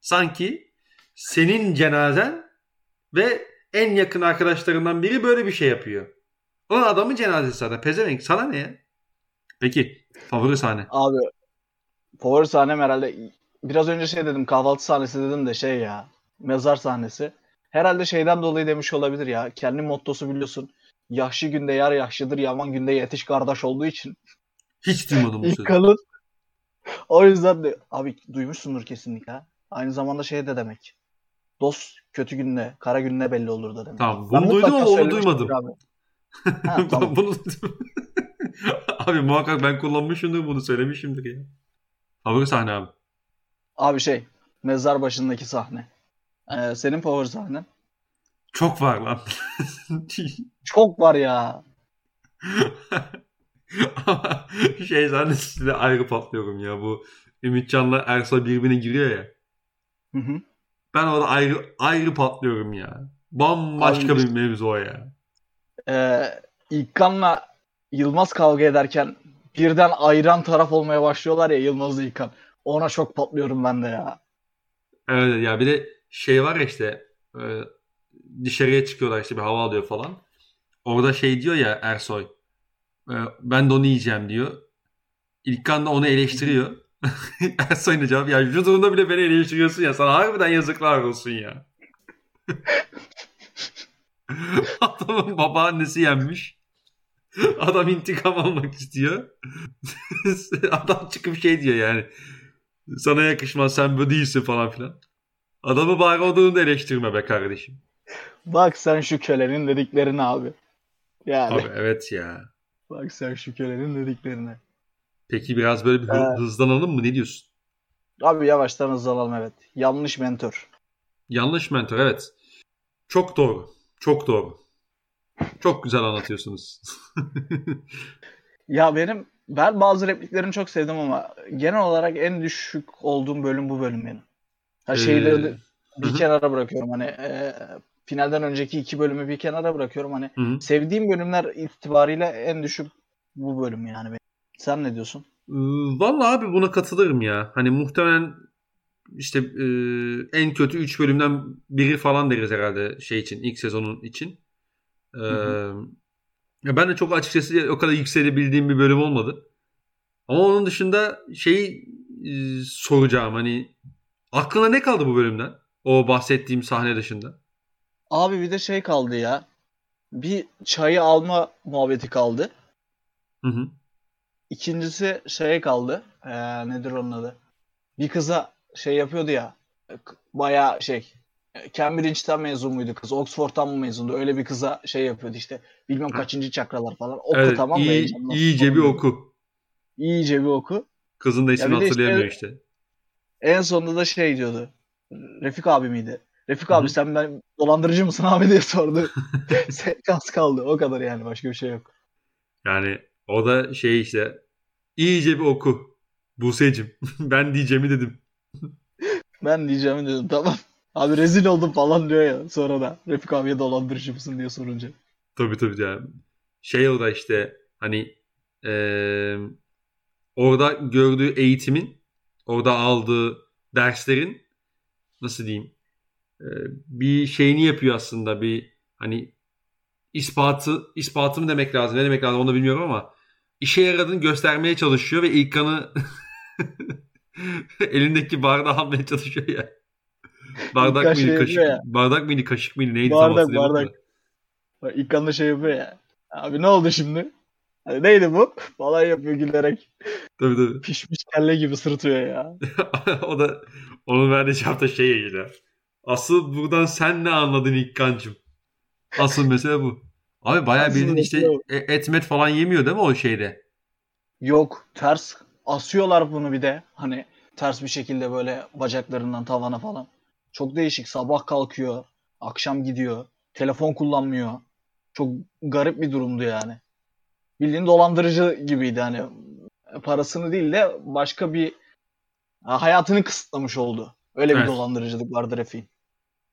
Sanki senin cenazen ve en yakın arkadaşlarından biri böyle bir şey yapıyor. O adamın cenazesi zaten. Pezevenk. Sana ne ya? Peki. Favori sahne. Abi favori sahnem herhalde biraz önce şey dedim kahvaltı sahnesi dedim de şey ya mezar sahnesi. Herhalde şeyden dolayı demiş olabilir ya. Kendi mottosu biliyorsun. Yaşlı günde yar yaşlıdır, yaman günde yetiş kardeş olduğu için. Hiç duymadım bu sözü. İlkan'ın <laughs> o yüzden de abi duymuşsundur kesinlikle. Aynı zamanda şey de demek. Dost kötü günde, kara günde belli olur da demek. Tamam bunu duydum ama onu duymadım. Abi. <laughs> Ha, tamam. bunu <laughs> Abi muhakkak ben kullanmışımdır bunu söylemişimdir ya. Favori sahne abi. Abi şey mezar başındaki sahne. Ee, senin favori sahnen? Çok var lan. <laughs> Çok var ya. <laughs> Ama şey sahnesiyle ayrı patlıyorum ya. Bu Ümitcan'la Ersa birbirine giriyor ya. Hı hı. Ben orada ayrı ayrı patlıyorum ya. Bambaşka Abi, bir mevzu o ya. Ee, İlkan'la Yılmaz kavga ederken birden ayıran taraf olmaya başlıyorlar ya Yılmaz'la İlkan. Ona çok patlıyorum ben de ya. Evet ya bir de şey var ya işte e, dışarıya çıkıyorlar işte bir hava alıyor falan. Orada şey diyor ya Ersoy. E, ben de onu yiyeceğim diyor. İlkan da onu eleştiriyor. <laughs> Ersoy'un cevap ya şu durumda bile beni eleştiriyorsun ya sana harbiden yazıklar olsun ya. <laughs> Adamın babaannesi yenmiş. Adam intikam almak istiyor. <laughs> Adam çıkıp şey diyor yani. Sana yakışmaz sen bu değilsin falan filan. Adamı bari o durumda eleştirme be kardeşim. Bak sen şu kölenin dediklerine abi. Yani. Abi evet ya. Bak sen şu kölenin dediklerine. Peki biraz böyle bir Ee, hızlanalım mı? Ne diyorsun? Abi yavaştan hızlanalım evet. Yanlış mentor. Yanlış mentor evet. Çok doğru. Çok doğru. Çok güzel anlatıyorsunuz. <laughs> Ya benim ben bazı repliklerini çok sevdim ama genel olarak en düşük olduğum bölüm bu bölüm benim. Ha şeyleri Ee, bir hı hı. kenara bırakıyorum hani e, finalden önceki iki bölümü bir kenara bırakıyorum hani Hı hı. sevdiğim bölümler itibariyle en düşük bu bölüm yani benim. Sen ne diyorsun? Ee, Vallahi abi buna katılırım ya. Hani muhtemelen işte e, en kötü 3 bölümden biri falan deriz herhalde şey için ilk sezonun için. Ee, Hı ya ben de çok açıkçası o kadar yükselebildiğim bir bölüm olmadı. Ama onun dışında şey e, soracağım hani aklına ne kaldı bu bölümden? O bahsettiğim sahne dışında. Abi bir de şey kaldı ya. Bir çayı alma muhabbeti kaldı. Hı hı. İkincisi şeye kaldı. Ee, nedir onun adı? Bir kıza şey yapıyordu ya. Bayağı şey. Cambridge'den mezun muydu kız? Oxford'dan mı mezundu? Öyle bir kıza şey yapıyordu işte. Bilmem kaçıncı çakralar falan. Oku Evet, tamam mı? iyi, iyice bir oku. İyice bir oku. Kızın da ismini de işte- hatırlayamıyor işte. En sonunda da şey diyordu. Refik abi miydi? Refik hı. abi sen ben dolandırıcı mısın abi diye sordu. <laughs> <laughs> Sekans kaldı. O kadar yani. Başka bir şey yok. Yani o da şey işte iyice bir oku. Buse'cim <laughs> ben diyeceğimi dedim. Ben diyeceğimi dedim tamam. Abi rezil oldum falan diyor ya sonra da. Refik abiye dolandırıcı mısın diye sorunca. Tabii tabii yani. Şey o da işte hani eee, orada gördüğü eğitimin orada aldığı derslerin nasıl diyeyim eee, bir şeyini yapıyor aslında bir hani ispatı ispatı mı demek lazım ne demek lazım onu da bilmiyorum ama işe yaradığını göstermeye çalışıyor ve İlkan'ı <laughs> elindeki bardağı almaya çalışıyor ya. Bardak İlkan mıydı şey kaşık? ya. Bardak mıydı kaşık mıydı neydi Bardak, bardak. da. Bak ilk anda şey yapıyor ya. Abi ne oldu şimdi? Hani neydi bu? Falan yapıyor gülerek. Tabii tabii. Pişmiş kelle gibi sırıtıyor ya. <laughs> o da onun verdiği cevap da şey işte. Asıl buradan sen ne anladın İlkan'cığım? Asıl mesele bu. Abi bayağı bildiğin işte e- et met falan yemiyor değil mi o şeyde? Yok ters asıyorlar bunu bir de. Hani ters bir şekilde böyle bacaklarından tavana falan. Çok değişik. Sabah kalkıyor. Akşam gidiyor. Telefon kullanmıyor. Çok garip bir durumdu yani. Bildiğin dolandırıcı gibiydi hani. Parasını değil de başka bir ha, hayatını kısıtlamış oldu. Öyle bir Evet. dolandırıcılık vardı Refik'in.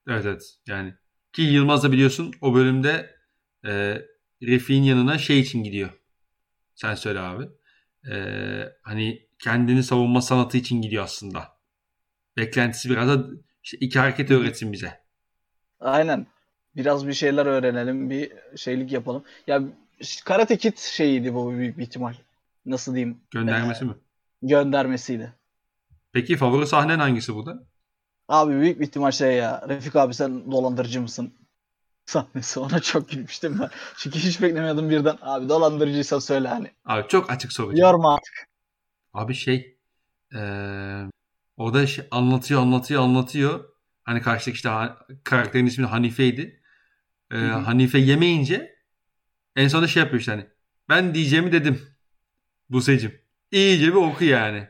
Evet evet yani. Ki Yılmaz da biliyorsun o bölümde e, Refik'in yanına şey için gidiyor. Sen söyle abi. E, hani kendini savunma sanatı için gidiyor aslında. Beklentisi biraz da işte iki hareket öğretsin bize. Aynen. Biraz bir şeyler öğrenelim, bir şeylik yapalım. Ya Karate Kid şeyiydi bu büyük bir ihtimal. Nasıl diyeyim? Göndermesi mi? Göndermesiydi. Peki favori sahnen hangisi burada? Abi büyük bir ihtimal şey ya. Refik abi sen dolandırıcı mısın? <laughs> Sahnesi ona çok gülmüştüm ben. Çünkü hiç beklemiyordum birden. Abi dolandırıcıysa söyle hani. Abi çok açık soru. Yorma artık. Abi şey ee, orada şey anlatıyor anlatıyor anlatıyor. Hani karşıdaki işte karakterin ismi Hanife'ydi. Ee, Hanife yemeyince en sonunda şey yapıyor işte hani. Ben diyeceğimi dedim. Buse'cim. İyice bir oku yani.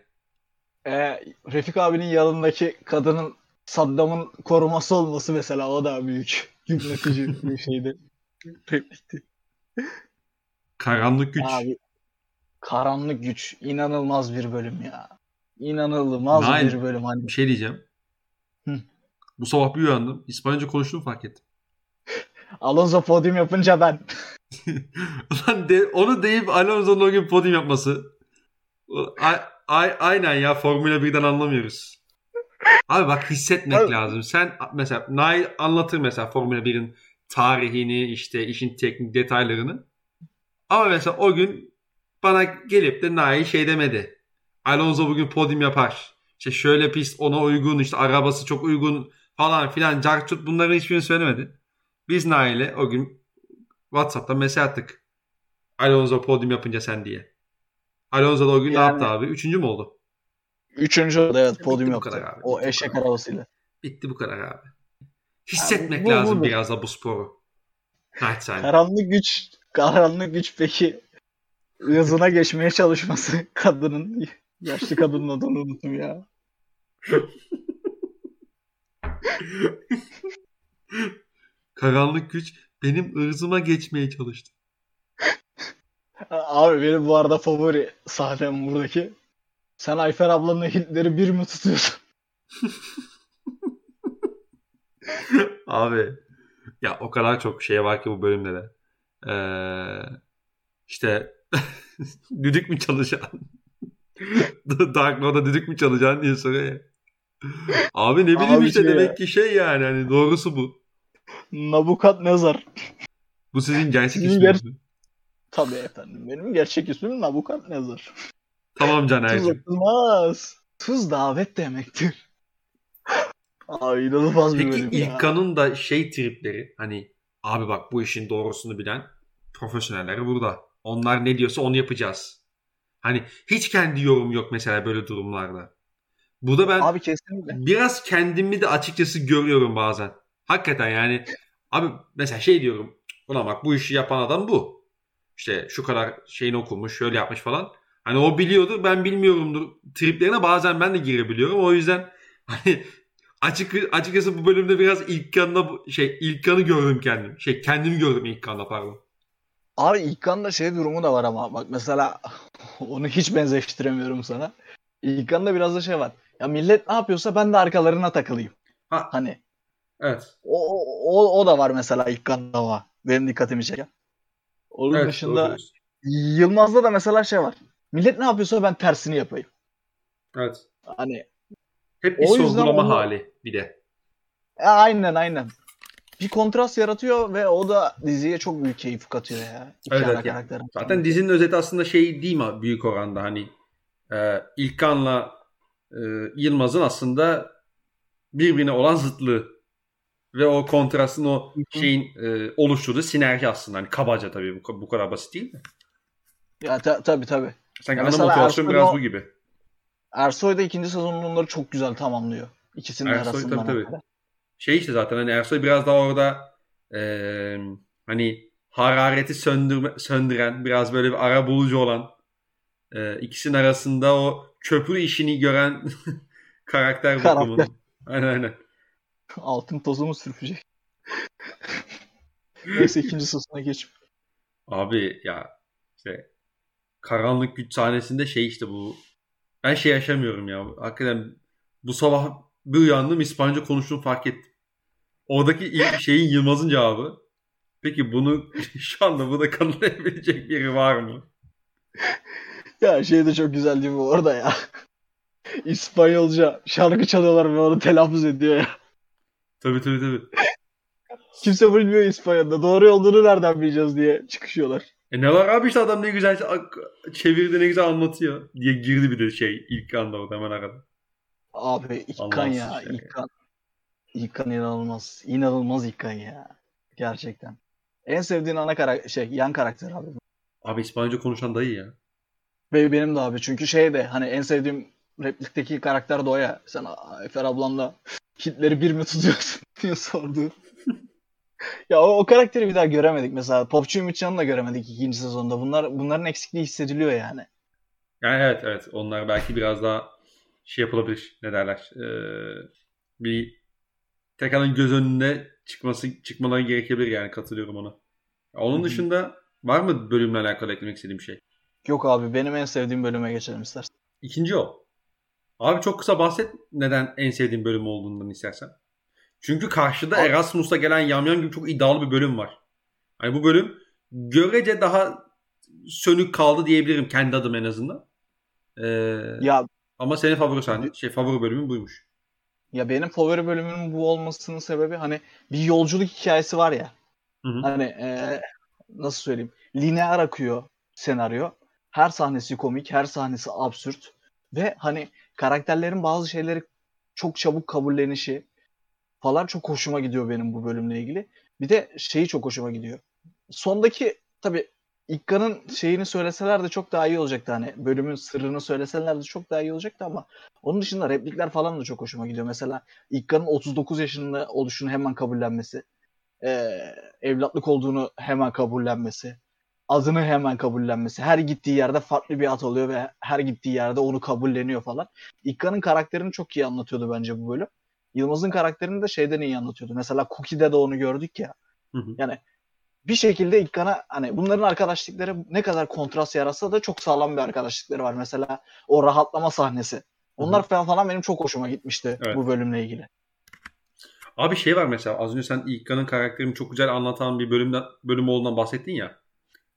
Ee, Refik abinin yanındaki kadının Saddam'ın koruması olması mesela o da büyük yıpratıcı bir şeydi. <laughs> Replikti. Karanlık güç. Abi, karanlık güç. inanılmaz bir bölüm ya. İnanılmaz Nail, bir bölüm. Hani. Bir şey diyeceğim. Hı. Bu sabah bir uyandım. İspanyolca konuştuğumu fark ettim. <laughs> Alonso podyum yapınca ben. Ulan de, onu deyip Alonso'nun o gün podyum yapması. A, a, aynen ya Formula 1'den anlamıyoruz. Abi bak hissetmek Abi. lazım. Sen mesela Nail anlatır mesela Formula 1'in tarihini işte işin teknik detaylarını. Ama mesela o gün bana gelip de Nail şey demedi. Alonso bugün podyum yapar. İşte şöyle pist ona uygun işte arabası çok uygun falan filan cartut bunları hiçbirini söylemedi. Biz Nail'e o gün WhatsApp'ta mesaj attık. Alonso podyum yapınca sen diye. Alonso da o gün yani, ne yaptı abi? Üçüncü mü oldu? Üçüncü oldu evet podyum yaptı. Abi, o eşek arabasıyla. Bitti bu kadar abi. Hissetmek yani, bu, lazım bu, biraz da bu sporu. Naçizane. Karanlık güç, karanlık güç peki hızına geçmeye çalışması <laughs> kadının yaşlı kadının adını unuttum ya. Karanlık güç benim ırzıma geçmeye çalıştı. Abi benim bu arada favori sahnem buradaki. Sen Ayfer ablanın Hitler'i bir mi tutuyorsun? <laughs> Abi ya o kadar çok şey var ki bu bölümde de. Ee, işte <laughs> düdük mü çalışan? <laughs> Dark Node'a düdük mü çalışan diye soruyor Abi ne bileyim Abi işte şey demek ya. ki şey yani hani doğrusu bu. Nabukat Nezar. Bu sizin gerçek isminiz mi? Tabii efendim. Benim gerçek ismim Nabukat Nezar. Tamam Caner'cim. Tuz atılmaz. Tuz davet demektir. Abi inanılmaz bir Peki, bölüm ya. İlkan'ın da şey tripleri hani abi bak bu işin doğrusunu bilen profesyonelleri burada. Onlar ne diyorsa onu yapacağız. Hani hiç kendi yorum yok mesela böyle durumlarda. Bu da ben abi kesinlikle. biraz kendimi de açıkçası görüyorum bazen. Hakikaten yani abi mesela şey diyorum. Ulan bak bu işi yapan adam bu. İşte şu kadar şeyini okumuş, şöyle yapmış falan. Hani o biliyordur, ben bilmiyorumdur. Triplerine bazen ben de girebiliyorum. O yüzden <laughs> hani açık açıkçası bu bölümde biraz İlkan'la şey İlkan'ı gördüm kendim. Şey kendimi gördüm İlkan'la pardon. Abi İlkan'da şey durumu da var ama bak mesela <laughs> onu hiç benzeştiremiyorum sana. İlkan'da biraz da şey var. Ya millet ne yapıyorsa ben de arkalarına takılayım. Ha. Hani Evet. O, o, o da var mesela ilk kanava. Benim dikkatimi çeken. Onun evet, dışında Yılmaz'da da mesela şey var. Millet ne yapıyorsa ben tersini yapayım. Evet. Hani hep bir sorgulama onu... hali bir de. E, aynen aynen. Bir kontrast yaratıyor ve o da diziye çok büyük keyif katıyor ya. evet, evet ya. Zaten dizinin özeti aslında şey değil mi büyük oranda hani e, İlkan'la e, Yılmaz'ın aslında birbirine olan zıtlığı ve o kontrastın o şeyin e, oluşturduğu sinerji aslında. Hani kabaca tabii bu, bu kadar basit değil mi? Ya ta- tabii tabii. Sanki ana motivasyon biraz bu gibi. Ersoy da ikinci sezonun onları çok güzel tamamlıyor. İkisinin Ersoy, arasından. Tabii, tabii. Şey işte zaten hani Ersoy biraz daha orada e, hani harareti söndürme, söndüren biraz böyle bir ara bulucu olan e, ikisinin arasında o köprü işini gören <laughs> karakter, karakter. bakımı. Aynen aynen. <laughs> Altın tozu mu sürpecek? <laughs> Neyse ikinci sosuna geç. Abi ya işte karanlık güç sahnesinde şey işte bu ben şey yaşamıyorum ya. Hakikaten bu sabah bir uyandım İspanyolca konuştuğumu fark ettim. Oradaki ilk <laughs> şeyin Yılmaz'ın cevabı. Peki bunu şu anda burada kanıtlayabilecek biri var mı? Ya şey de çok güzel değil mi orada ya. İspanyolca şarkı çalıyorlar ve onu telaffuz ediyor ya. Tabii tabii tabii. Kimse bilmiyor İspanya'da. Doğru olduğunu nereden bileceğiz diye çıkışıyorlar. E ne var abi işte adam ne güzel çevirdi ne güzel anlatıyor diye girdi bir de şey ilk anda orada hemen arada. Abi İlkan ya şey. İlkan. İlkan inanılmaz. İnanılmaz İlkan ya. Gerçekten. En sevdiğin ana karakter şey yan karakter abi. Abi İspanyolca konuşan dayı ya. Ve benim de abi. Çünkü şey de hani en sevdiğim replikteki karakter de o ya. Sen Efer ablamla Hitler'i bir mi tutuyorsun <laughs> diye sordu. <laughs> ya o, o karakteri bir daha göremedik mesela. Popçu Ümitcan'ı da göremedik ikinci sezonda. Bunlar bunların eksikliği hissediliyor yani. Yani evet evet. Onlar belki biraz daha şey yapılabilir. Ne derler? Ee, bir tekrardan göz önüne çıkması çıkmaları gerekebilir yani katılıyorum ona. Onun dışında var mı bölümle alakalı eklemek istediğim şey? Yok abi benim en sevdiğim bölüme geçelim istersen. İkinci o. Abi çok kısa bahset neden en sevdiğim bölüm olduğundan istersen. Çünkü karşıda abi. Erasmus'ta gelen yamyam gibi çok iddialı bir bölüm var. Hani bu bölüm görece daha sönük kaldı diyebilirim kendi adım en azından. Ee, ya ama senin favori sahne, şey favori bölümün buymuş. Ya benim favori bölümümün bu olmasının sebebi hani bir yolculuk hikayesi var ya. Hı hı. Hani e, nasıl söyleyeyim? Lineer akıyor senaryo. Her sahnesi komik, her sahnesi absürt ve hani karakterlerin bazı şeyleri çok çabuk kabullenişi falan çok hoşuma gidiyor benim bu bölümle ilgili. Bir de şeyi çok hoşuma gidiyor. Sondaki tabi İkka'nın şeyini söyleseler de çok daha iyi olacaktı. Hani bölümün sırrını söyleseler de çok daha iyi olacaktı ama onun dışında replikler falan da çok hoşuma gidiyor. Mesela İkka'nın 39 yaşında oluşunu hemen kabullenmesi. E, evlatlık olduğunu hemen kabullenmesi. Adını hemen kabullenmesi. Her gittiği yerde farklı bir at oluyor ve her gittiği yerde onu kabulleniyor falan. İkka'nın karakterini çok iyi anlatıyordu bence bu bölüm. Yılmaz'ın karakterini de şeyden iyi anlatıyordu. Mesela Cookie'de de onu gördük ya. Hı hı. Yani bir şekilde İlkan'a hani bunların arkadaşlıkları ne kadar kontrast yaratsa da çok sağlam bir arkadaşlıkları var. Mesela o rahatlama sahnesi. Onlar Hı-hı. falan benim çok hoşuma gitmişti evet. bu bölümle ilgili. Abi şey var mesela az önce sen İlkan'ın karakterini çok güzel anlatan bir bölümden bölüm olduğundan bahsettin ya.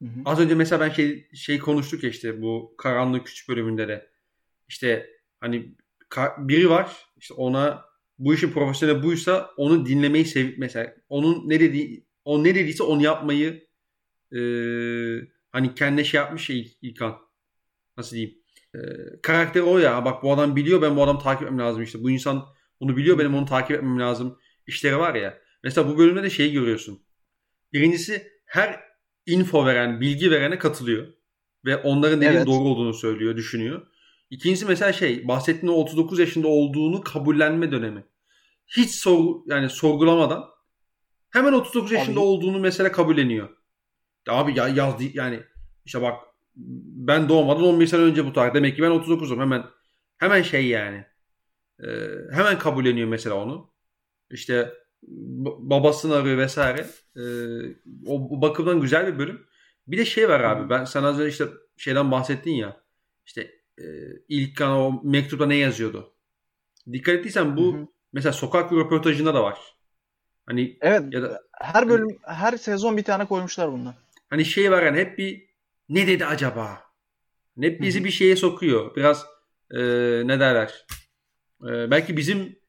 Hı-hı. Az önce mesela ben şey şey konuştuk ya işte bu karanlık küçük bölümünde de. İşte hani biri var işte ona bu işin profesyoneli buysa onu dinlemeyi sev mesela onun ne dediği o ne dediyse onu yapmayı e, hani kendine şey yapmış ya İlkan. Nasıl diyeyim? E, karakteri o ya. Bak bu adam biliyor ben bu adamı takip etmem lazım işte. Bu insan bunu biliyor benim onu takip etmem lazım. İşleri var ya. Mesela bu bölümde de şey görüyorsun. Birincisi her info veren, bilgi verene katılıyor. Ve onların dediğin evet. doğru olduğunu söylüyor, düşünüyor. İkincisi mesela şey bahsettiğin o 39 yaşında olduğunu kabullenme dönemi. Hiç sor, yani sorgulamadan Hemen 39 yaşında abi. olduğunu mesela kabulleniyor. Abi ya yazdı yani işte bak ben doğmadan 15 sene önce bu tarih. Demek ki ben 39'um. Hemen hemen şey yani. E, hemen kabulleniyor mesela onu. İşte babasını arıyor vesaire. E, o bakımdan güzel bir bölüm. Bir de şey var abi. Ben sana az önce işte şeyden bahsettin ya. İşte e, İlkan o mektupta ne yazıyordu? Dikkat ettiysen bu hı hı. mesela sokak röportajında da var. Hani evet ya da her bölüm her sezon bir tane koymuşlar bunlar. Hani şey var yani hep bir ne dedi acaba? Hep bizi bir şeye sokuyor. Biraz e, ne derler? E, belki bizim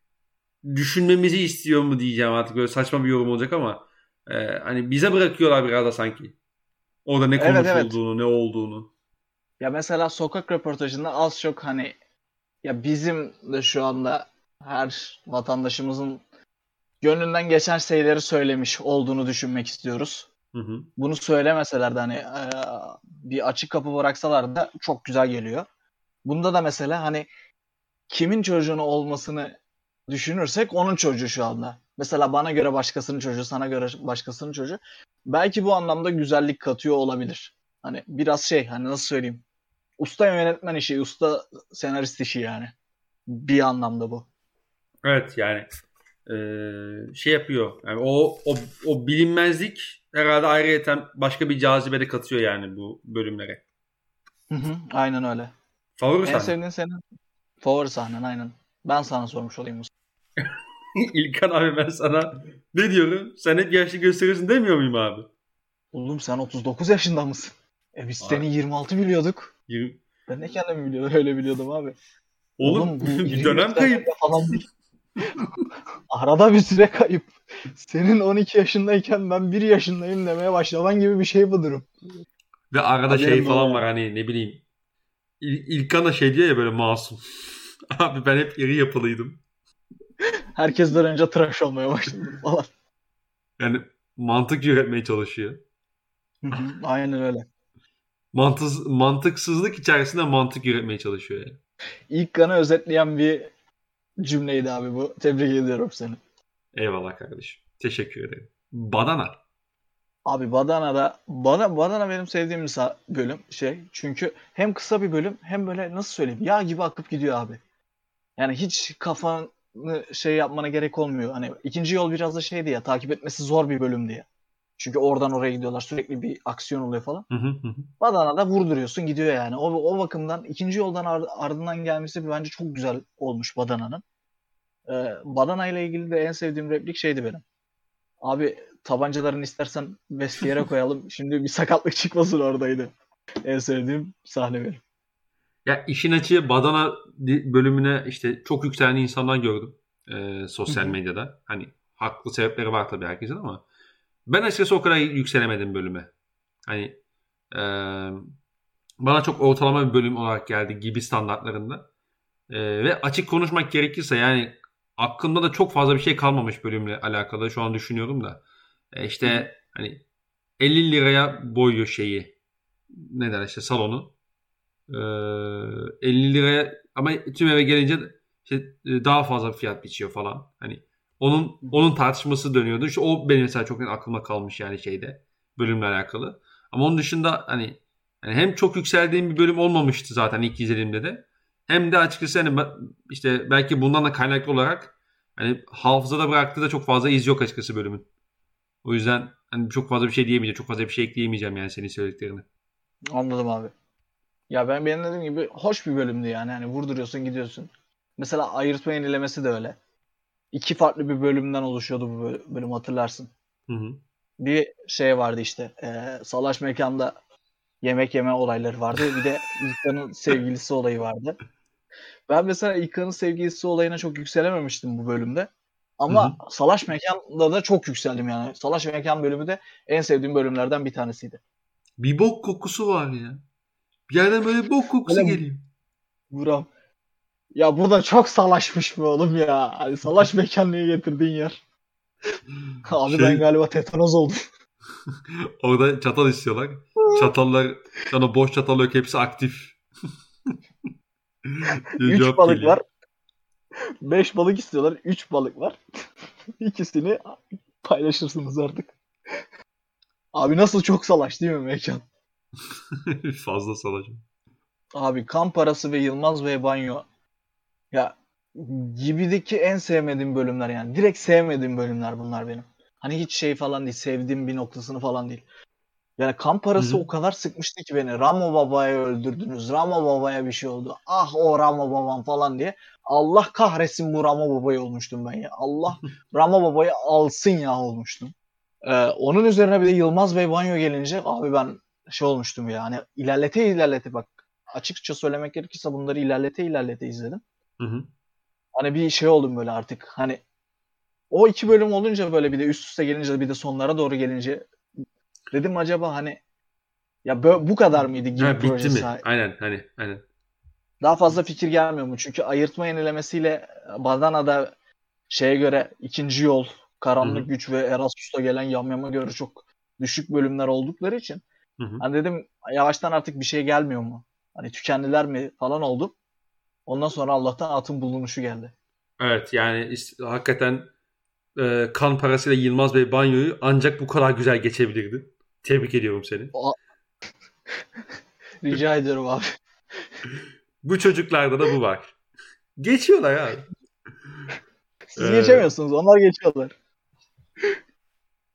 düşünmemizi istiyor mu diyeceğim artık böyle saçma bir yorum olacak ama e, hani bize bırakıyorlar biraz da sanki. Orada ne konuşulduğunu, evet, evet. ne olduğunu. Ya mesela sokak röportajında az çok hani ya bizim de şu anda her vatandaşımızın gönlünden geçen şeyleri söylemiş olduğunu düşünmek istiyoruz. Hı hı. Bunu söylemeseler de hani e, bir açık kapı bıraksalar da çok güzel geliyor. Bunda da mesela hani kimin çocuğunu olmasını düşünürsek onun çocuğu şu anda. Mesela bana göre başkasının çocuğu, sana göre başkasının çocuğu. Belki bu anlamda güzellik katıyor olabilir. Hani biraz şey hani nasıl söyleyeyim. Usta yönetmen işi, usta senarist işi yani. Bir anlamda bu. Evet yani e, şey yapıyor. Yani o, o, o bilinmezlik herhalde ayrıyeten başka bir cazibe de katıyor yani bu bölümlere. Hı hı, aynen öyle. Favori sahne? En sevdiğin senin favori sahnen aynen. Ben sana sormuş olayım. <laughs> İlkan abi ben sana ne diyorum? Sen hep yaşlı gösteriyorsun demiyor muyum abi? Oğlum sen 39 yaşında mısın? E biz abi. seni 26 biliyorduk. 20... Ben de kendim biliyordum, öyle biliyordum abi. Oğlum, Oğlum bu <laughs> dönem kayıp. Falan. Arada bir süre kayıp. Senin 12 yaşındayken ben 1 yaşındayım demeye başlaman gibi bir şey bu durum. Ve arada Haberim şey falan var hani ne bileyim. İl, İlkan da şey diyor ya böyle masum. <laughs> Abi ben hep iri yapılıydım. Herkesten önce tıraş olmaya başladım <laughs> falan. Yani mantık üretmeye çalışıyor. Aynen öyle. Mantıs, mantıksızlık içerisinde mantık üretmeye çalışıyor yani. İlk kanı özetleyen bir cümleydi abi bu. Tebrik ediyorum seni. Eyvallah kardeşim. Teşekkür ederim. Badana. Abi Badana'da bana Badana benim sevdiğim bölüm şey. Çünkü hem kısa bir bölüm hem böyle nasıl söyleyeyim yağ gibi akıp gidiyor abi. Yani hiç kafanı şey yapmana gerek olmuyor. Hani ikinci yol biraz da şeydi ya takip etmesi zor bir bölüm diye. Çünkü oradan oraya gidiyorlar. Sürekli bir aksiyon oluyor falan. Hı Badana'da vurduruyorsun gidiyor yani. O, o bakımdan ikinci yoldan ardından gelmesi bence çok güzel olmuş Badana'nın. Ee, Badana ile ilgili de en sevdiğim replik şeydi benim. Abi tabancalarını istersen vestiyere koyalım. <laughs> Şimdi bir sakatlık çıkmasın oradaydı. En sevdiğim sahne benim. Ya işin açığı Badana bölümüne işte çok yükselen insanlar gördüm e, sosyal medyada. Hani haklı sebepleri var tabii herkesin ama ben açıkçası o kadar yükselemedim bölüme. Hani e, bana çok ortalama bir bölüm olarak geldi gibi standartlarında. E, ve açık konuşmak gerekirse yani aklımda da çok fazla bir şey kalmamış bölümle alakalı şu an düşünüyorum da. E işte hani 50 liraya boyuyor şeyi. Ne der işte salonu. Ee, 50 liraya ama tüm eve gelince işte daha fazla fiyat biçiyor falan. Hani onun onun tartışması dönüyordu. İşte o benim mesela çok aklıma kalmış yani şeyde bölümle alakalı. Ama onun dışında hani yani hem çok yükseldiğim bir bölüm olmamıştı zaten ilk izlediğimde de. Hem de açıkçası hani işte belki bundan da kaynaklı olarak hani hafızada bıraktığı da çok fazla iz yok açıkçası bölümün. O yüzden hani çok fazla bir şey diyemeyeceğim. Çok fazla bir şey ekleyemeyeceğim yani senin söylediklerini. Anladım abi. Ya ben benim dediğim gibi hoş bir bölümdü yani. Hani vurduruyorsun gidiyorsun. Mesela ayırtma yenilemesi de öyle. İki farklı bir bölümden oluşuyordu bu bölüm hatırlarsın. Hı hı. Bir şey vardı işte. E, salaş mekanda yemek yeme olayları vardı. Bir de <laughs> İlkan'ın sevgilisi olayı vardı. Ben mesela İlkan'ın sevgilisi olayına çok yükselememiştim bu bölümde. Ama Hı-hı. Salaş Mekan'da da çok yükseldim yani. Salaş Mekan bölümü de en sevdiğim bölümlerden bir tanesiydi. Bir bok kokusu var ya. Bir yerden böyle bok kokusu Öyle, geliyor. Buram. Ya burada çok salaşmış mı oğlum ya? Hani salaş <laughs> mekan niye getirdin yer? Abi şey... ben galiba tetanoz oldum. <laughs> Orada çatal istiyorlar. Çatallar, sana boş çatal yok hepsi aktif. <laughs> Üç balık geliyor. var. 5 balık istiyorlar. 3 balık var. İkisini paylaşırsınız artık. Abi nasıl çok salaş değil mi mekan? <laughs> Fazla salaş. Abi kan parası ve Yılmaz ve banyo. Ya gibideki en sevmediğim bölümler yani. Direkt sevmediğim bölümler bunlar benim. Hani hiç şey falan değil. Sevdiğim bir noktasını falan değil. Yani kan parası Hı-hı. o kadar sıkmıştı ki beni. Ramo Baba'yı öldürdünüz. Ramo Baba'ya bir şey oldu. Ah o Ramo Babam falan diye. Allah kahretsin bu Ramo Baba'yı olmuştum ben ya. Allah <laughs> Ramo Baba'yı alsın ya olmuştum. Ee, onun üzerine bir de Yılmaz Bey banyo gelince abi ben şey olmuştum ya. Hani ilerlete ilerlete bak. Açıkça söylemek gerekirse bunları ilerlete ilerlete izledim. Hı hı. Hani bir şey oldum böyle artık. Hani o iki bölüm olunca böyle bir de üst üste gelince bir de sonlara doğru gelince Dedim acaba hani ya bu kadar mıydı gibi ha, bitti mi? Aynen hani aynen. Daha fazla fikir gelmiyor mu? Çünkü ayırtma yenilemesiyle Badana'da şeye göre ikinci yol, karanlık Hı-hı. güç ve Erasmus'ta gelen Yamyam'a göre çok düşük bölümler oldukları için Hı-hı. hani dedim yavaştan artık bir şey gelmiyor mu? Hani tükendiler mi falan oldu. Ondan sonra Allah'tan atın bulunuşu geldi. Evet yani hakikaten e, kan parasıyla Yılmaz Bey banyoyu ancak bu kadar güzel geçebilirdi. Tebrik ediyorum seni. <laughs> Rica ediyorum abi. <laughs> bu çocuklarda da bu var. Geçiyorlar abi. Siz ee, geçemiyorsunuz. Onlar geçiyorlar.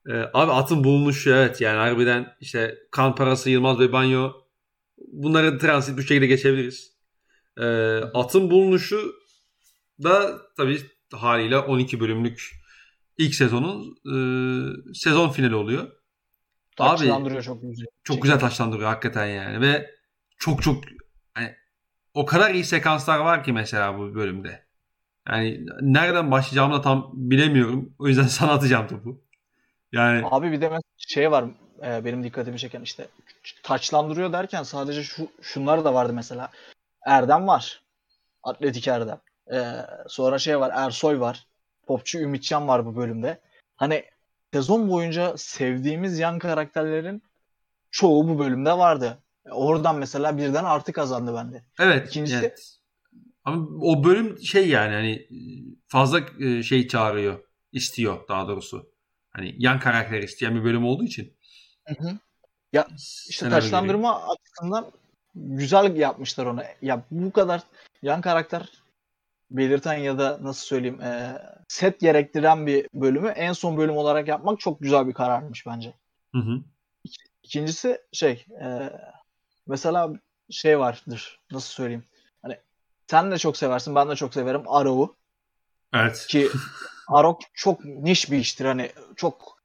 E, abi atın bulunuşu evet yani harbiden işte kan parası Yılmaz ve banyo bunları transit bir şekilde geçebiliriz. E, atın bulunuşu da tabii haliyle 12 bölümlük ilk sezonun e, sezon finali oluyor. Taçlandırıyor çok güzel. Çok güzel taçlandırıyor hakikaten yani ve çok çok yani, o kadar iyi sekanslar var ki mesela bu bölümde. Yani nereden başlayacağımı da tam bilemiyorum. O yüzden <laughs> sana atacağım topu. Yani Abi bir de şey var e, benim dikkatimi çeken işte taçlandırıyor derken sadece şu şunlar da vardı mesela. Erdem var. Atletik Erdem. E, sonra şey var Ersoy var. Popçu Ümitcan var bu bölümde. Hani sezon boyunca sevdiğimiz yan karakterlerin çoğu bu bölümde vardı. Oradan mesela birden artı kazandı bende. Evet. İkincisi evet. Ama o bölüm şey yani hani fazla e, şey çağırıyor, istiyor daha doğrusu. Hani yan karakter isteyen bir bölüm olduğu için. Hı hı. Ya işte taşlandırma açısından güzel yapmışlar onu. Ya bu kadar yan karakter belirten ya da nasıl söyleyeyim e, set gerektiren bir bölümü en son bölüm olarak yapmak çok güzel bir kararmış bence. Hı hı. İkincisi şey e, mesela şey vardır nasıl söyleyeyim hani sen de çok seversin ben de çok severim Arrow'u. Evet. Ki <laughs> Arrow çok niş bir iştir hani çok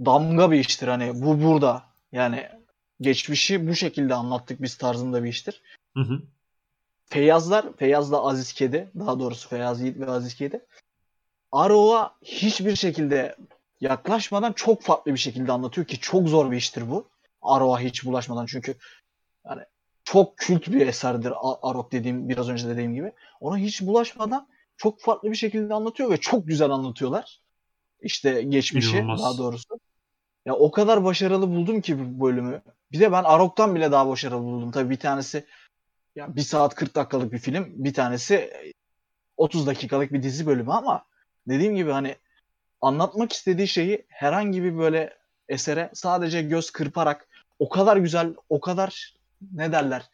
damga bir iştir hani bu burada yani geçmişi bu şekilde anlattık biz tarzında bir iştir. Hı hı. Feyyazlar, Feyyaz da Aziz Kedi, daha doğrusu Feyyaz Yiğit ve Aziz Kedi. Arrow'a hiçbir şekilde yaklaşmadan çok farklı bir şekilde anlatıyor ki çok zor bir iştir bu. Arrow'a hiç bulaşmadan çünkü yani çok kült bir eserdir Arrow dediğim biraz önce dediğim gibi. Ona hiç bulaşmadan çok farklı bir şekilde anlatıyor ve çok güzel anlatıyorlar. İşte geçmişi İnanılmaz. daha doğrusu. Ya o kadar başarılı buldum ki bu bölümü. Bir de ben Arok'tan bile daha başarılı buldum. Tabii bir tanesi ya 1 saat 40 dakikalık bir film, bir tanesi 30 dakikalık bir dizi bölümü ama dediğim gibi hani anlatmak istediği şeyi herhangi bir böyle esere sadece göz kırparak o kadar güzel, o kadar ne derler?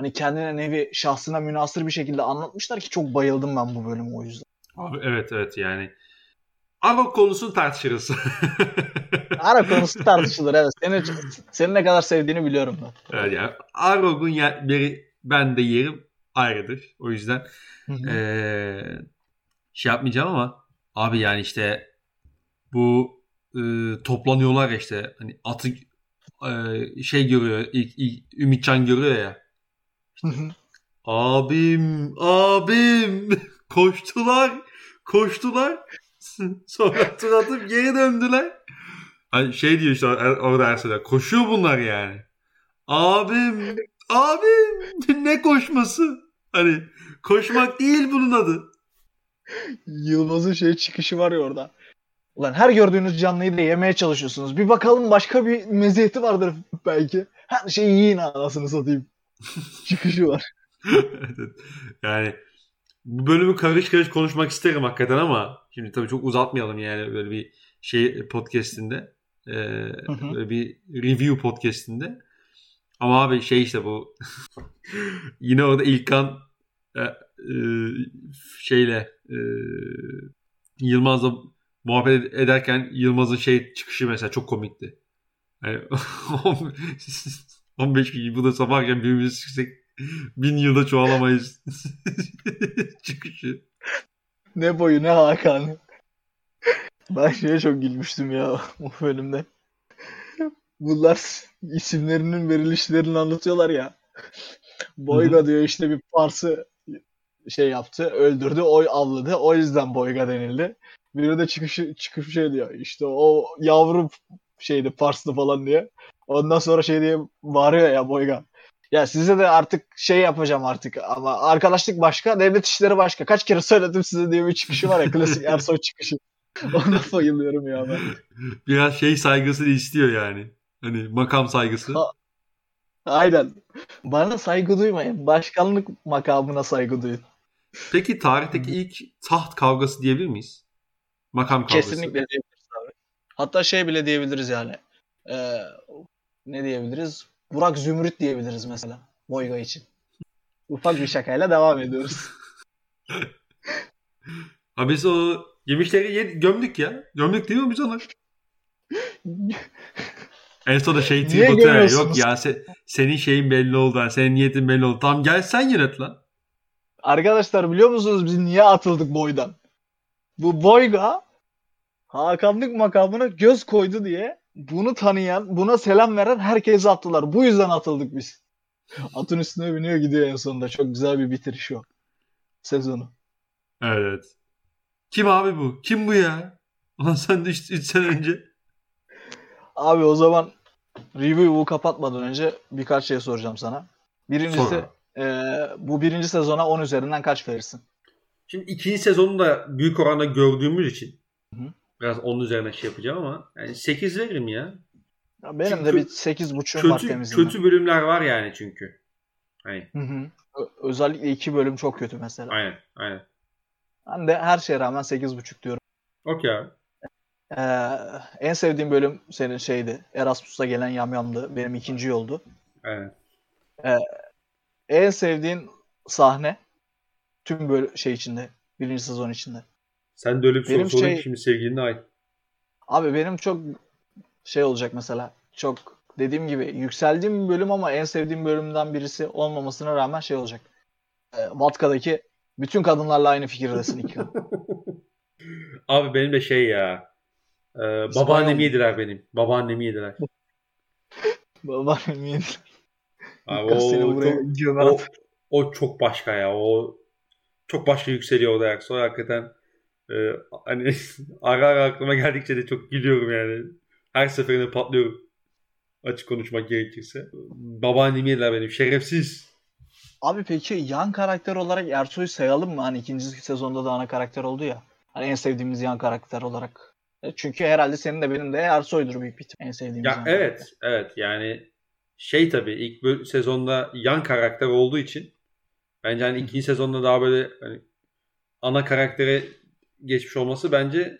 Hani kendine nevi şahsına münasır bir şekilde anlatmışlar ki çok bayıldım ben bu bölümü o yüzden. Abi evet evet yani Arok konusu tartışırız. <laughs> Arok konusu tartışılır evet. Seni, senin ne kadar sevdiğini biliyorum ben. Evet yani Arok'un yeri ben de yerim ayrıdır. O yüzden ee, şey yapmayacağım ama abi yani işte bu e, toplanıyorlar işte hani atı e, şey görüyor ilk, ilk Ümitcan görüyor ya. Abim abim <laughs> koştular koştular <laughs> Sonra tur atıp geri döndüler. Hani şey diyor işte orada Ersoy'da. Koşuyor bunlar yani. Abim, abim <laughs> ne koşması? Hani koşmak değil bunun adı. Yılmaz'ın şey çıkışı var ya orada. Ulan her gördüğünüz canlıyı da yemeye çalışıyorsunuz. Bir bakalım başka bir meziyeti vardır belki. Her şeyi yiyin anasını satayım. <laughs> çıkışı var. yani bu bölümü karış karış konuşmak isterim hakikaten ama şimdi tabii çok uzatmayalım yani böyle bir şey podcast'inde. Ee, böyle bir review podcast'inde. Ama abi şey işte bu <laughs> yine orada İlkan e, e, şeyle e, Yılmaz'la muhabbet ederken Yılmaz'ın şey çıkışı mesela çok komikti. Yani <laughs> 15 gün bu da sabahken birbirimizi çıksak Bin yılda çoğalamayız. <laughs> Çıkışı. Ne boyu ne Hakan. Ben şeye çok gülmüştüm ya o bölümde. Bunlar isimlerinin verilişlerini anlatıyorlar ya. Boyga diyor işte bir Pars'ı şey yaptı, öldürdü, oy avladı. O yüzden Boyga denildi. Biri de çıkışı çıkıp şey diyor. İşte o yavru şeydi Pars'lı falan diye. Ondan sonra şey diye bağırıyor ya Boyga. Ya size de artık şey yapacağım artık ama arkadaşlık başka, devlet işleri başka. Kaç kere söyledim size diye bir çıkışı var ya klasik <laughs> Ersoy çıkışı. Ona bayılıyorum ya ben. Biraz şey saygısını istiyor yani. Hani makam saygısı. Ha, aynen. Bana saygı duymayın. Başkanlık makamına saygı duyun. Peki tarihteki ilk taht kavgası diyebilir miyiz? Makam kavgası. Kesinlikle diyebiliriz. Hatta şey bile diyebiliriz yani. Ee, ne diyebiliriz? Burak Zümrüt diyebiliriz mesela Boyga için. Ufak bir şakayla devam ediyoruz. <laughs> Abi biz o yemişleri yed- gömdük ya. Gömdük değil mi biz onu? en sonunda şey tweet. Yok ya se- senin şeyin belli oldu. Yani senin niyetin belli oldu. Tamam gel sen yönet lan. Arkadaşlar biliyor musunuz biz niye atıldık boydan? Bu boyga Hakanlık makamına göz koydu diye bunu tanıyan, buna selam veren herkese attılar. Bu yüzden atıldık biz. Atın üstüne biniyor gidiyor en sonunda. Çok güzel bir bitiriş o. Sezonu. Evet. Kim abi bu? Kim bu ya? Ulan sen de 3 sene önce. Abi o zaman review'u kapatmadan önce birkaç şey soracağım sana. Birincisi e, bu birinci sezona 10 üzerinden kaç verirsin? Şimdi ikinci sezonu da büyük oranda gördüğümüz için Hı. Biraz onun üzerine şey yapacağım ama yani 8 veririm ya. ya benim çünkü de bir 8.5'um var temizliğinde. Kötü bölümler var yani çünkü. Hani. Hı hı. Özellikle iki bölüm çok kötü mesela. Aynen, aynen. Ben de her şeye rağmen 8.5 diyorum. Okey abi. Ee, en sevdiğim bölüm senin şeydi. Erasmus'ta gelen yamyamdı. Benim ikinci oldu. Evet. Ee, en sevdiğin sahne tüm böyle şey içinde. Birinci sezon içinde. Sen de öyle bir soru benim şey, şimdi sevgilinin ay. Abi benim çok şey olacak mesela. Çok dediğim gibi yükseldiğim bir bölüm ama en sevdiğim bölümden birisi olmamasına rağmen şey olacak. E, Vatka'daki bütün kadınlarla aynı fikirdesin iki <laughs> Abi benim de şey ya. E, babaannemi yediler benim. Babaannemi yediler. <laughs> babaannemi yediler. Abi o, çok, o, o çok başka ya. O çok başka yükseliyor orada Ersoy. Hakikaten e, hani <laughs> ara ara aklıma geldikçe de çok gülüyorum yani. Her seferinde patlıyorum. Açık konuşmak gerekirse. Babaannemi yediler benim. Şerefsiz. Abi peki yan karakter olarak Ersoy'u sayalım mı? Hani ikinci sezonda da ana karakter oldu ya. Hani en sevdiğimiz yan karakter olarak. E, çünkü herhalde senin de benim de Ersoy'dur büyük bir en sevdiğimiz ya yan evet, karakter. Evet yani şey tabii ilk sezonda yan karakter olduğu için bence hani ikinci sezonda daha böyle hani ana karaktere geçmiş olması bence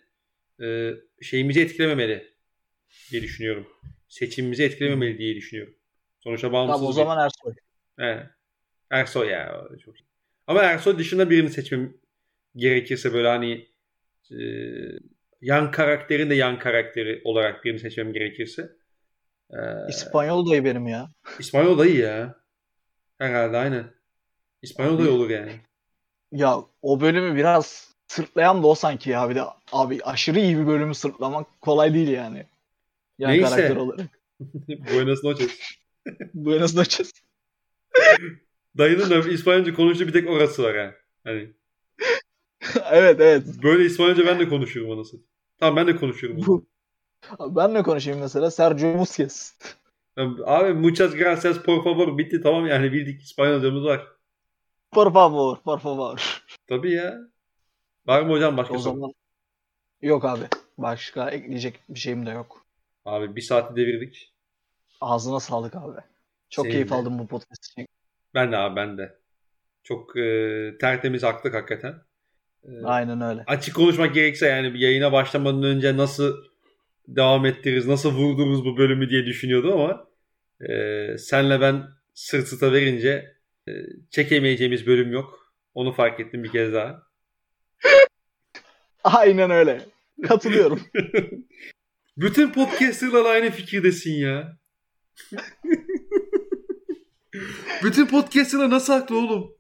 e, şeyimizi etkilememeli diye düşünüyorum. Seçimimizi etkilememeli diye düşünüyorum. Sonuçta bağımsız. Tamam o zaman Ersoy. Evet. Ersoy ya. Çok Ama Ersoy dışında birini seçmem gerekirse böyle hani e, yan karakterin de yan karakteri olarak birini seçmem gerekirse. E, İspanyol dayı benim ya. İspanyol dayı ya. Herhalde aynen. İspanyol dayı olur yani. Ya o bölümü biraz sırtlayan da o sanki ya. Bir de abi aşırı iyi bir bölümü sırtlamak kolay değil yani. Yan Neyse. karakter olarak. <laughs> Buenas noches. <laughs> Buenas noches. <laughs> Dayının da İspanyolca konuştuğu bir tek orası var yani. Hani. evet evet. Böyle İspanyolca ben de konuşuyorum anasını. Tamam ben de konuşuyorum. Bu... Ben de konuşayım mesela Sergio Busquets. Abi muchas gracias por favor bitti tamam yani bildik İspanyolcamız var. Por favor, por favor. Tabii ya. Var mı hocam başka o soru? zaman yok abi. Başka ekleyecek bir şeyim de yok. Abi bir saati devirdik. Ağzına sağlık abi. Çok Senin keyif de. aldım bu podcast için. Ben de abi ben de. Çok e, tertemiz aklık hakikaten. E, Aynen öyle. Açık konuşmak gerekirse yani bir yayına başlamadan önce nasıl devam ettiririz, nasıl vurdururuz bu bölümü diye düşünüyordum ama e, senle ben sırt sırta verince e, çekemeyeceğimiz bölüm yok. Onu fark ettim bir kez daha. Aynen öyle. Katılıyorum. <laughs> Bütün podcasterlar aynı fikirdesin ya. <laughs> Bütün podcasterlar nasıl haklı oğlum?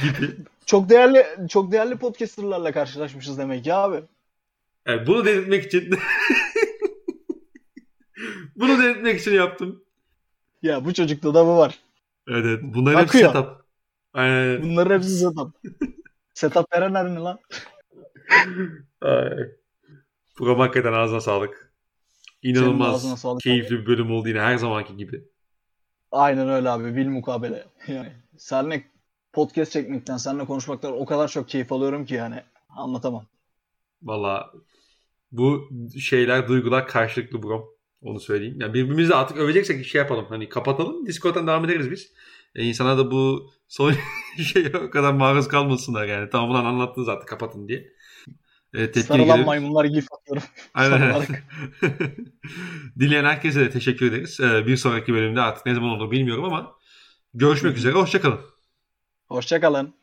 Gibi. Çok değerli çok değerli podcasterlarla karşılaşmışız demek ya abi. Yani bunu denetmek için <laughs> bunu denetmek için yaptım. Ya bu çocukta da bu var. Evet evet. Bunların Akıyor. hepsi setup. Aynen. Bunların hepsi setup. setup veren ne lan? Program hakikaten ağzına sağlık. İnanılmaz sağlık keyifli abi. bir bölüm oldu yine her zamanki gibi. Aynen öyle abi. Bil mukabele. Yani seninle podcast çekmekten, seninle konuşmaktan o kadar çok keyif alıyorum ki yani anlatamam. Valla bu şeyler, duygular karşılıklı bro. Onu söyleyeyim. Yani birbirimizi artık öveceksek şey yapalım. Hani kapatalım. Discord'dan devam ederiz biz. E, insana da bu son <laughs> şeye o kadar maruz kalmasınlar yani. Tamam ulan anlattın zaten kapatın diye. E, Sarılan gelir. maymunlar gif atıyorum. <laughs> Aynen. <laughs> Dinleyen herkese de teşekkür ederiz. E, bir sonraki bölümde artık ne zaman olur bilmiyorum ama görüşmek üzere. Hoşçakalın. Hoşçakalın.